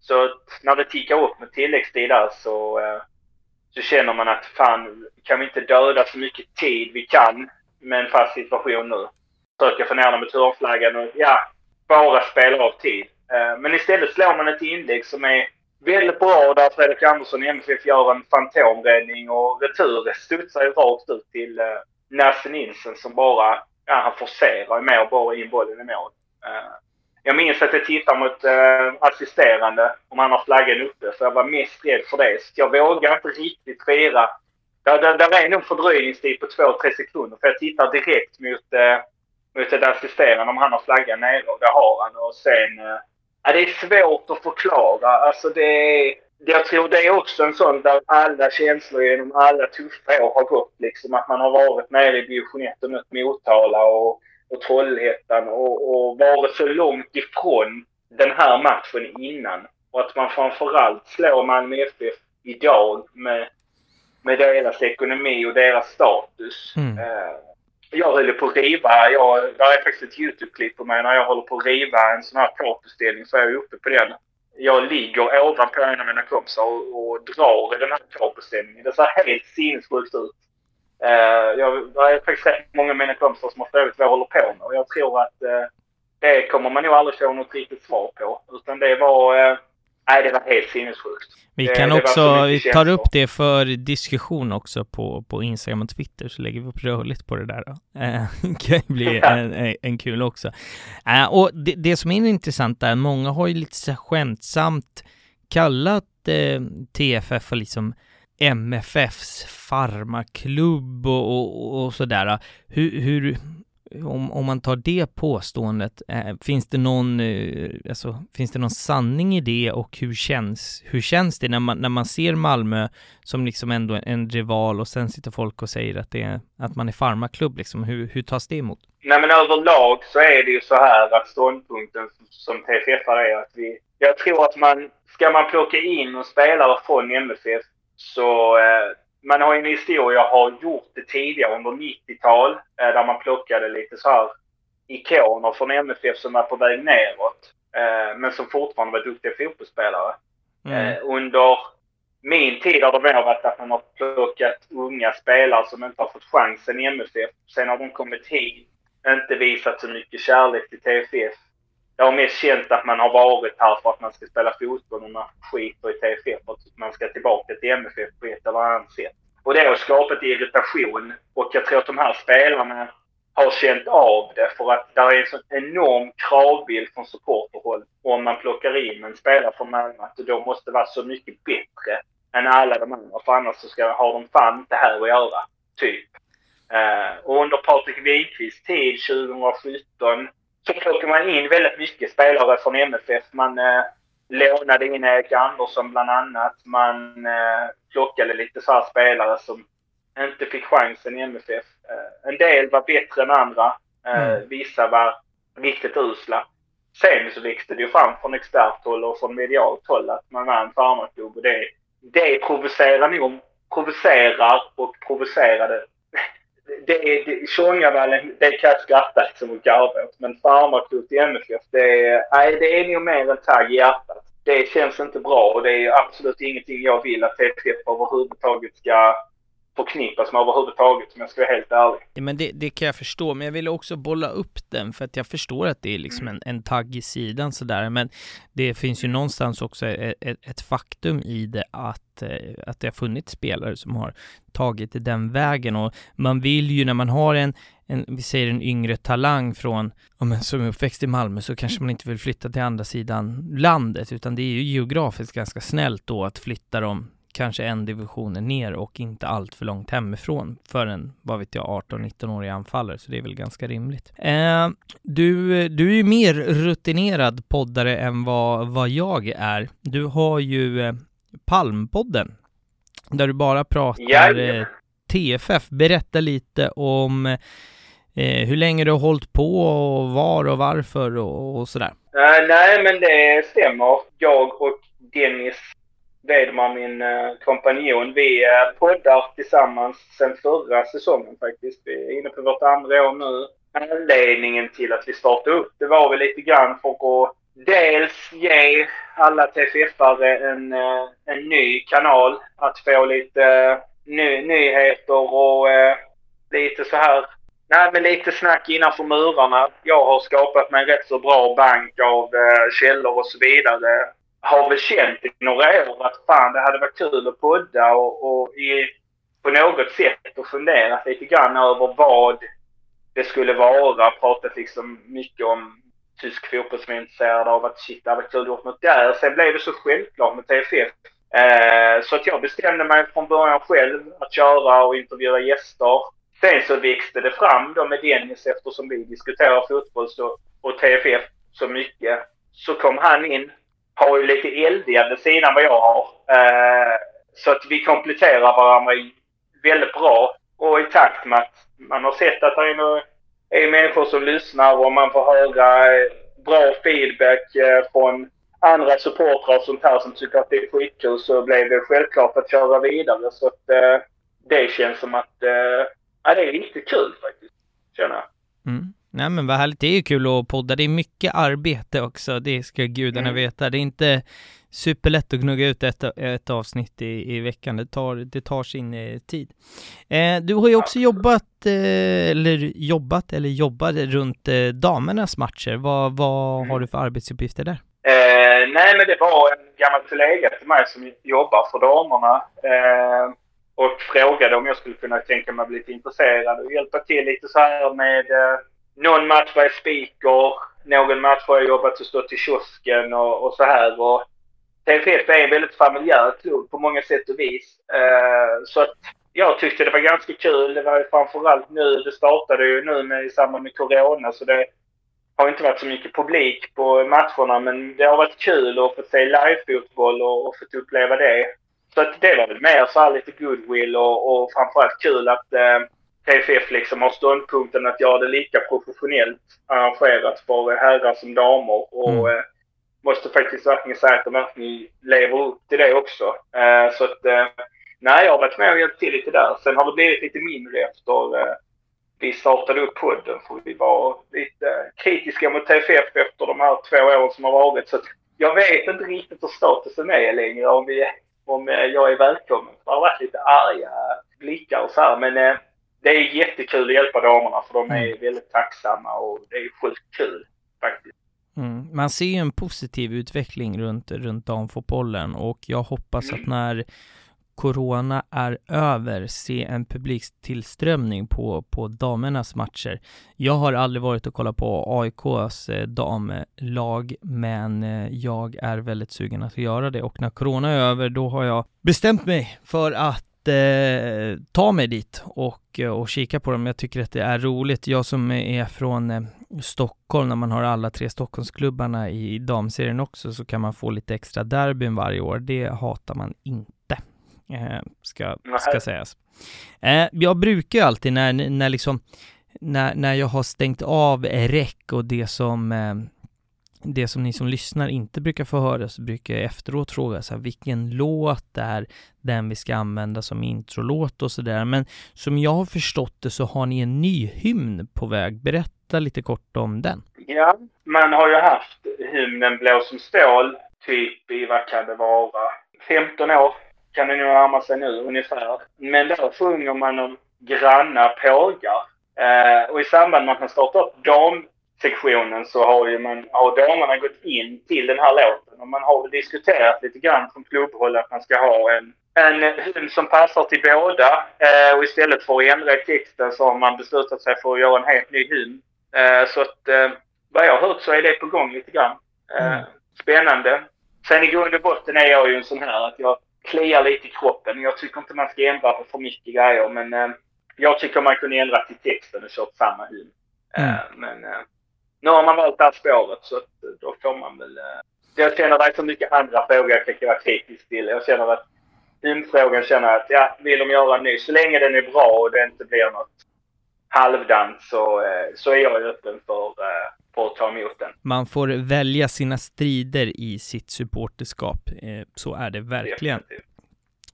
så att när det tickar upp med tilläggstid där så, eh, så känner man att fan, kan vi inte döda så mycket tid vi kan med en fast situation nu? Försöka få ner dem med turflaggan och ja, bara spela av tid. Eh, men istället slår man ett inlägg som är väldigt bra där Fredrik Andersson i MFF gör en fantomräddning och returen studsar ju rakt ut till eh, Nasse Nilsson som bara, ja han forcerar med och bara in bollen i mål. Eh, jag minns att jag tittade mot eh, assisterande om han har flaggan uppe för jag var mest rädd för det. Så jag vågar inte riktigt fira. Där, där, där är nog fördröjningstid på 2-3 sekunder för jag tittar direkt mot, eh, mot ett assisterande om han har flaggan nere och det har han. Och sen, eh, ja, det är svårt att förklara. Alltså det är, jag tror det är också en sån där alla känslor genom alla tuffa år har gått liksom. Att man har varit nere i division 1 och mött Motala och och Trollhättan och, och varit så långt ifrån den här matchen innan. Och att man framförallt slår Malmö FF idag med, med deras ekonomi och deras status. Mm. Eh, jag höll på att riva, jag, det är faktiskt ett YouTube-klipp på mig när jag håller på att riva en sån här kartbeställning så är jag uppe på den. Jag ligger ovanpå en av mina kompisar och, och drar i den här kartbeställningen. Det ser helt sinnessjukt ut. Uh, jag, det är faktiskt rätt många av mina kompisar som har frågat vad jag håller på med och jag tror att uh, det kommer man nog aldrig få något riktigt svar på. Utan det var, uh, nej det var helt sinnessjukt. Vi Det- kan det också, så vi tar upp det för diskussion också på, på Instagram och Twitter så lägger vi upp rörligt på det där. Eh, kan ju bli en, en, kul också. Eh, och det, det som är intressant är, många har ju lite så skämtsamt kallat eh, TFF för liksom MFFs farmaklubb och, och, och sådär. Hur, hur om, om man tar det påståendet, eh, finns det någon, eh, alltså, finns det någon sanning i det och hur känns, hur känns det när man, när man ser Malmö som liksom ändå en rival och sen sitter folk och säger att det är, att man är farmaklubb liksom, hur, hur tas det emot? Nej men överlag så är det ju så här att ståndpunkten som TFF är att vi... Jag tror att man... Ska man plocka in och spelare från MFF så... Eh, man har ju en historia, har gjort det tidigare under 90-tal eh, där man plockade lite så här ikoner från MFF som var på väg neråt. Eh, men som fortfarande var duktiga fotbollsspelare. Mm. Eh, under min tid har det mer varit att man har plockat unga spelare som inte har fått chansen i MFF. Sen har de kommit hit, inte visat så mycket kärlek till TFF. Jag har mest känt att man har varit här för att man ska spela fotboll och man skiter i TFF för att man ska tillbaka till MFF på ett eller annat sätt. Och det har skapat irritation och jag tror att de här spelarna har känt av det för att det är en sån enorm kravbild från supporterhåll om man plockar in en spelare från Malmö att de då måste vara så mycket bättre än alla de andra för annars så ska, har de fan inte här att göra. Typ. Eh, och under Patrik Wikqvists tid 2017 så plockade man in väldigt mycket spelare från MFF. Man eh, lånade in Erik Andersson bland annat. Man eh, plockade lite så här spelare som inte fick chansen i MFF. Eh, en del var bättre än andra. Eh, Mm. Vissa var riktigt usla. Sen så växte det ju fram från experthåll och från medialt håll att man var en farmarklubb och det, det provocerar nog, provocerar och provocerade. Det är, det, Tjongavallen, det kan jag skratta liksom och garva åt. Men farmarklubb till MFF, det är, nej, det är nog mer en tagg i hjärtat. Det känns inte bra och det är absolut ingenting jag vill att TFF överhuvudtaget ska förknippas alltså, med överhuvudtaget om jag ska vara helt ärlig. Ja, men det, det kan jag förstå, men jag ville också bolla upp den för att jag förstår att det är liksom en, en tagg i sidan sådär, men det finns ju någonstans också e, e, ett, ett, faktum i det att, eh, att det har funnits spelare som har tagit den vägen och man vill ju när man har en, en vi säger en yngre talang från, ja, men som är uppväxt i Malmö så kanske man inte vill flytta till andra sidan landet utan det är ju geografiskt ganska snällt då att flytta dem kanske en division ner och inte allt för långt hemifrån för en, vad vet jag, 18-19-årig anfallare, så det är väl ganska rimligt. Eh, du, du är ju mer rutinerad poddare än vad, vad jag är. Du har ju eh, Palmpodden, där du bara pratar eh. TFF. Berätta lite om eh, hur länge du har hållit på och var och varför och, och sådär. Eh, nej, men det stämmer. Jag och Dennis Wedman, min eh, kompanjon, vi eh, poddar tillsammans sedan förra säsongen faktiskt. Vi är inne på vårt andra år nu. Anledningen till att vi startade upp det var väl lite grann för att dels ge alla TFF-are en, eh, en ny kanal. Att få lite ny, nyheter och lite så här Nej, men lite snack innanför murarna. Jag har skapat mig en rätt så bra bank av eh, källor och så vidare. Har väl känt i några år att fan, det hade varit kul att podda och, och i, på något sätt och funderat lite grann över vad det skulle vara. Pratat liksom mycket om tysk fotboll som är intresserad av. Att shit, det hade varit kul att gjort något där. Sen blev det så självklart med TFF. Eh, så att jag bestämde mig från början själv att köra och intervjua gäster. Sen så växte det fram då med Dennis eftersom vi diskuterar fotboll så, och TFF så mycket. Så kom han in, har ju lite eldigare sidan vad jag har. Eh, så att vi kompletterar varandra väldigt bra. Och i takt med att man har sett att det är är människor som lyssnar och man får höra eh, bra feedback eh, från andra supportrar och sånt här som tycker att det är skitkul så blev det självklart att köra vidare. Så att eh, det känns som att eh, ja, det är riktigt kul faktiskt, känner jag. Mm. Nej men vad härligt, det är ju kul att podda, det är mycket arbete också, det ska gudarna Mm. veta. Det är inte superlätt att gnugga ut ett, ett avsnitt i, i veckan, det tar, det tar sin eh, tid. Eh, du har ju också jobbat, eh, eller jobbat, eller jobbar runt eh, damernas matcher. Vad, vad Mm. har du för arbetsuppgifter där? Eh, nej, men det var en gammal kollega till mig som jobbar för damerna eh, och frågade om jag skulle kunna tänka mig bli lite intresserad och hjälpa till lite så här med någon match var jag speaker, någon match har jag jobbat och stått i kiosken och, och så här. Och TFF är en väldigt familjär klubb på många sätt och vis. Uh, så att jag tyckte det var ganska kul. Det var ju framförallt nu, det startade ju nu med, i samband med Corona så det har inte varit så mycket publik på matcherna men det har varit kul att få se livefotboll och, och fått uppleva det. Så att det var väl mer så här lite goodwill och, och framförallt kul att uh, TFF liksom har ståndpunkten att göra det lika professionellt arrangerat för herrar som damer. Och Mm. eh, måste faktiskt verkligen säga att de verkligen lever upp till det också. Eh, så att eh, nej, jag har varit med och hjälpt till lite där. Sen har det blivit lite mindre efter vi startade upp podden för vi var lite kritiska mot TFF efter de här två åren som har varit. Så att jag vet inte riktigt hur statusen är längre om, vi, om jag är välkommen. Det har varit lite arga blickar och så här. Men det är jättekul att hjälpa damerna för de är väldigt tacksamma och det är sjukt kul faktiskt. Mm. Man ser ju en positiv utveckling runt, runt damfotbollen och jag hoppas att när Corona är över se en publiktillströmning på, på damernas matcher. Jag har aldrig varit och kollat på AIKs eh, damlag, men eh, jag är väldigt sugen att göra det och när Corona är över då har jag bestämt mig för att eh, ta mig dit och, och kika på dem. Jag tycker att det är roligt. Jag som är från eh, Stockholm, när man har alla tre Stockholmsklubbarna i damserien också, så kan man få lite extra derbyn varje år. Det hatar man inte, eh, ska, ska sägas. Eh, jag brukar alltid när, när liksom, när, när jag har stängt av räck och det som eh, det som ni som lyssnar inte brukar få höra så brukar jag efteråt fråga så här, vilken låt är den vi ska använda som introlåt och sådär. Men som jag har förstått det så har ni en ny hymn på väg. Berätta lite kort om den. Ja, man har ju haft hymnen Blå som stål typ i, vad kan det vara, 15 år kan det nog närma sig nu ungefär. Men där sjunger man om granna pågar. Eh, och i samband med att man startar upp damsektionen så har ju man, har damerna gått in till den här låten och man har diskuterat lite grann från klubbhåll att man ska ha en en hymn som passar till båda eh, och istället för att ändra texten så har man beslutat sig för att göra en helt ny hymn. Eh, så att eh, vad jag har hört så är det på gång lite grann. Eh, Mm. Spännande. Sen i grund och botten är jag ju en sån här att jag kliar lite i kroppen. Jag tycker inte man ska ändra på för mycket grejer men eh, jag tycker man kunde ändra till texten och kört samma hymn. Eh, Mm. Men eh, nu har man valt det här spåret så att, eh, då får man väl... Eh, jag känner det är så mycket andra frågor jag kan vara kritisk till. Jag känner att hymnfrågan känner att ja, vill de göra en ny, så länge den är bra och det inte blir något halvdant så, eh, så är jag öppen för, för att ta emot den. Man får välja sina strider i sitt supporterskap. Så är det verkligen. Definitivt.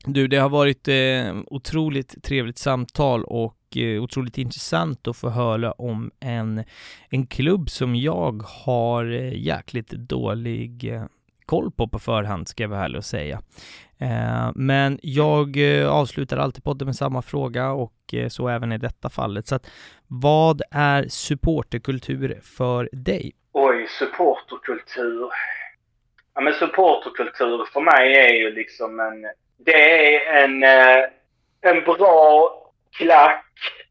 Du, det har varit eh, otroligt trevligt samtal och Eh, otroligt intressant att få höra om en, en klubb som jag har eh, jäkligt dålig eh, koll på på förhand, ska jag vara ärlig och säga. Men jag avslutar alltid podden med samma fråga och så även i detta fallet. Så att, vad är supporterkultur för dig? Oj, supporterkultur. Ja, men supporterkultur för mig är ju liksom en... Det är en, en bra klack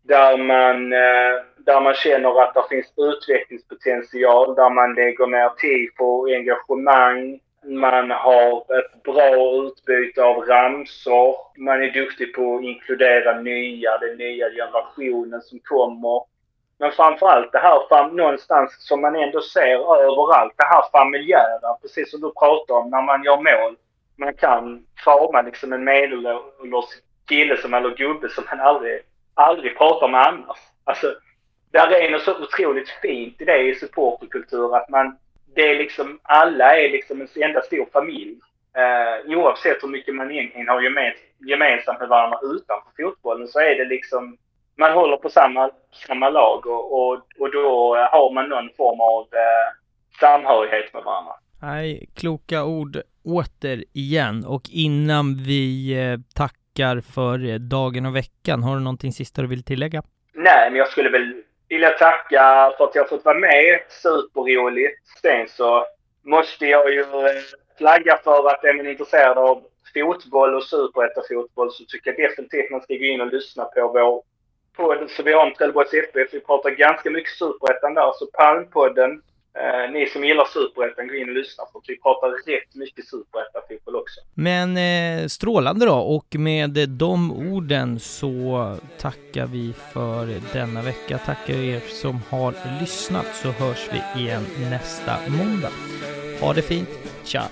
där man, eh, där man känner att det finns utvecklingspotential, där man lägger ner tid på engagemang. Man har ett bra utbyte av ramsor. Man är duktig på att inkludera nya, den nya generationen som kommer. Men framförallt det här någonstans som man ändå ser överallt, det här familjära, precis som du pratar om, när man gör mål. Man kan krama liksom en medelålders kille som, eller gubbe som man aldrig, aldrig pratar med annars. Alltså, där är något så otroligt fint i det i supporterkultur att man, det är liksom, alla är liksom en enda stor familj. Eh, oavsett hur mycket man egentligen har gemens, gemensamt med varandra utanför fotbollen så är det liksom, man håller på samma, samma lag och, och, och då har man någon form av eh, samhörighet med varandra. Nej, kloka ord återigen och innan vi eh, tackar för eh, dagen och veckan, har du någonting sista du vill tillägga? Nej, men jag skulle väl vilja tacka för att jag fått vara med. Superroligt. Sen så måste jag ju eh, flagga för att är man intresserad av fotboll och superettafotboll så tycker jag definitivt man ska gå in och lyssna på vår podd. Så vi har en Trelleborgs FF. Vi pratar ganska mycket superettan där. Så Palmpodden Eh, ni som gillar Superettan, gå in och lyssna för vi pratar rätt mycket Superettan-fotboll också. Men eh, strålande då och med de orden så tackar vi för denna vecka. Tackar er som har lyssnat så hörs vi igen nästa måndag. Ha det fint, tja!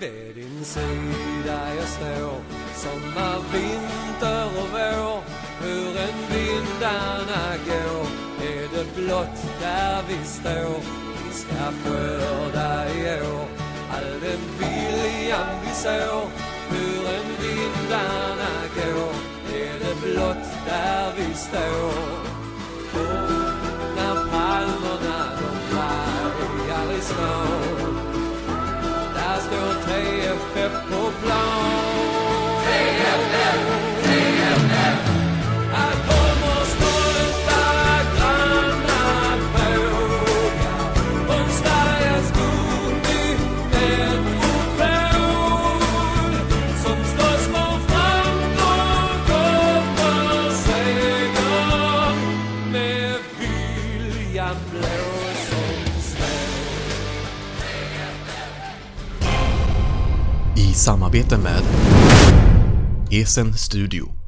Vid din sida jag står Sommar, vinter och vår Hur en vindarna går Är det blott där vi står skörda i år all den viljan vi sår. Hur en vindarna går. Är det blott där vi står? Och när palmerna de vajar i små. Där står 3FF på plan. Samarbete med Esen Studio.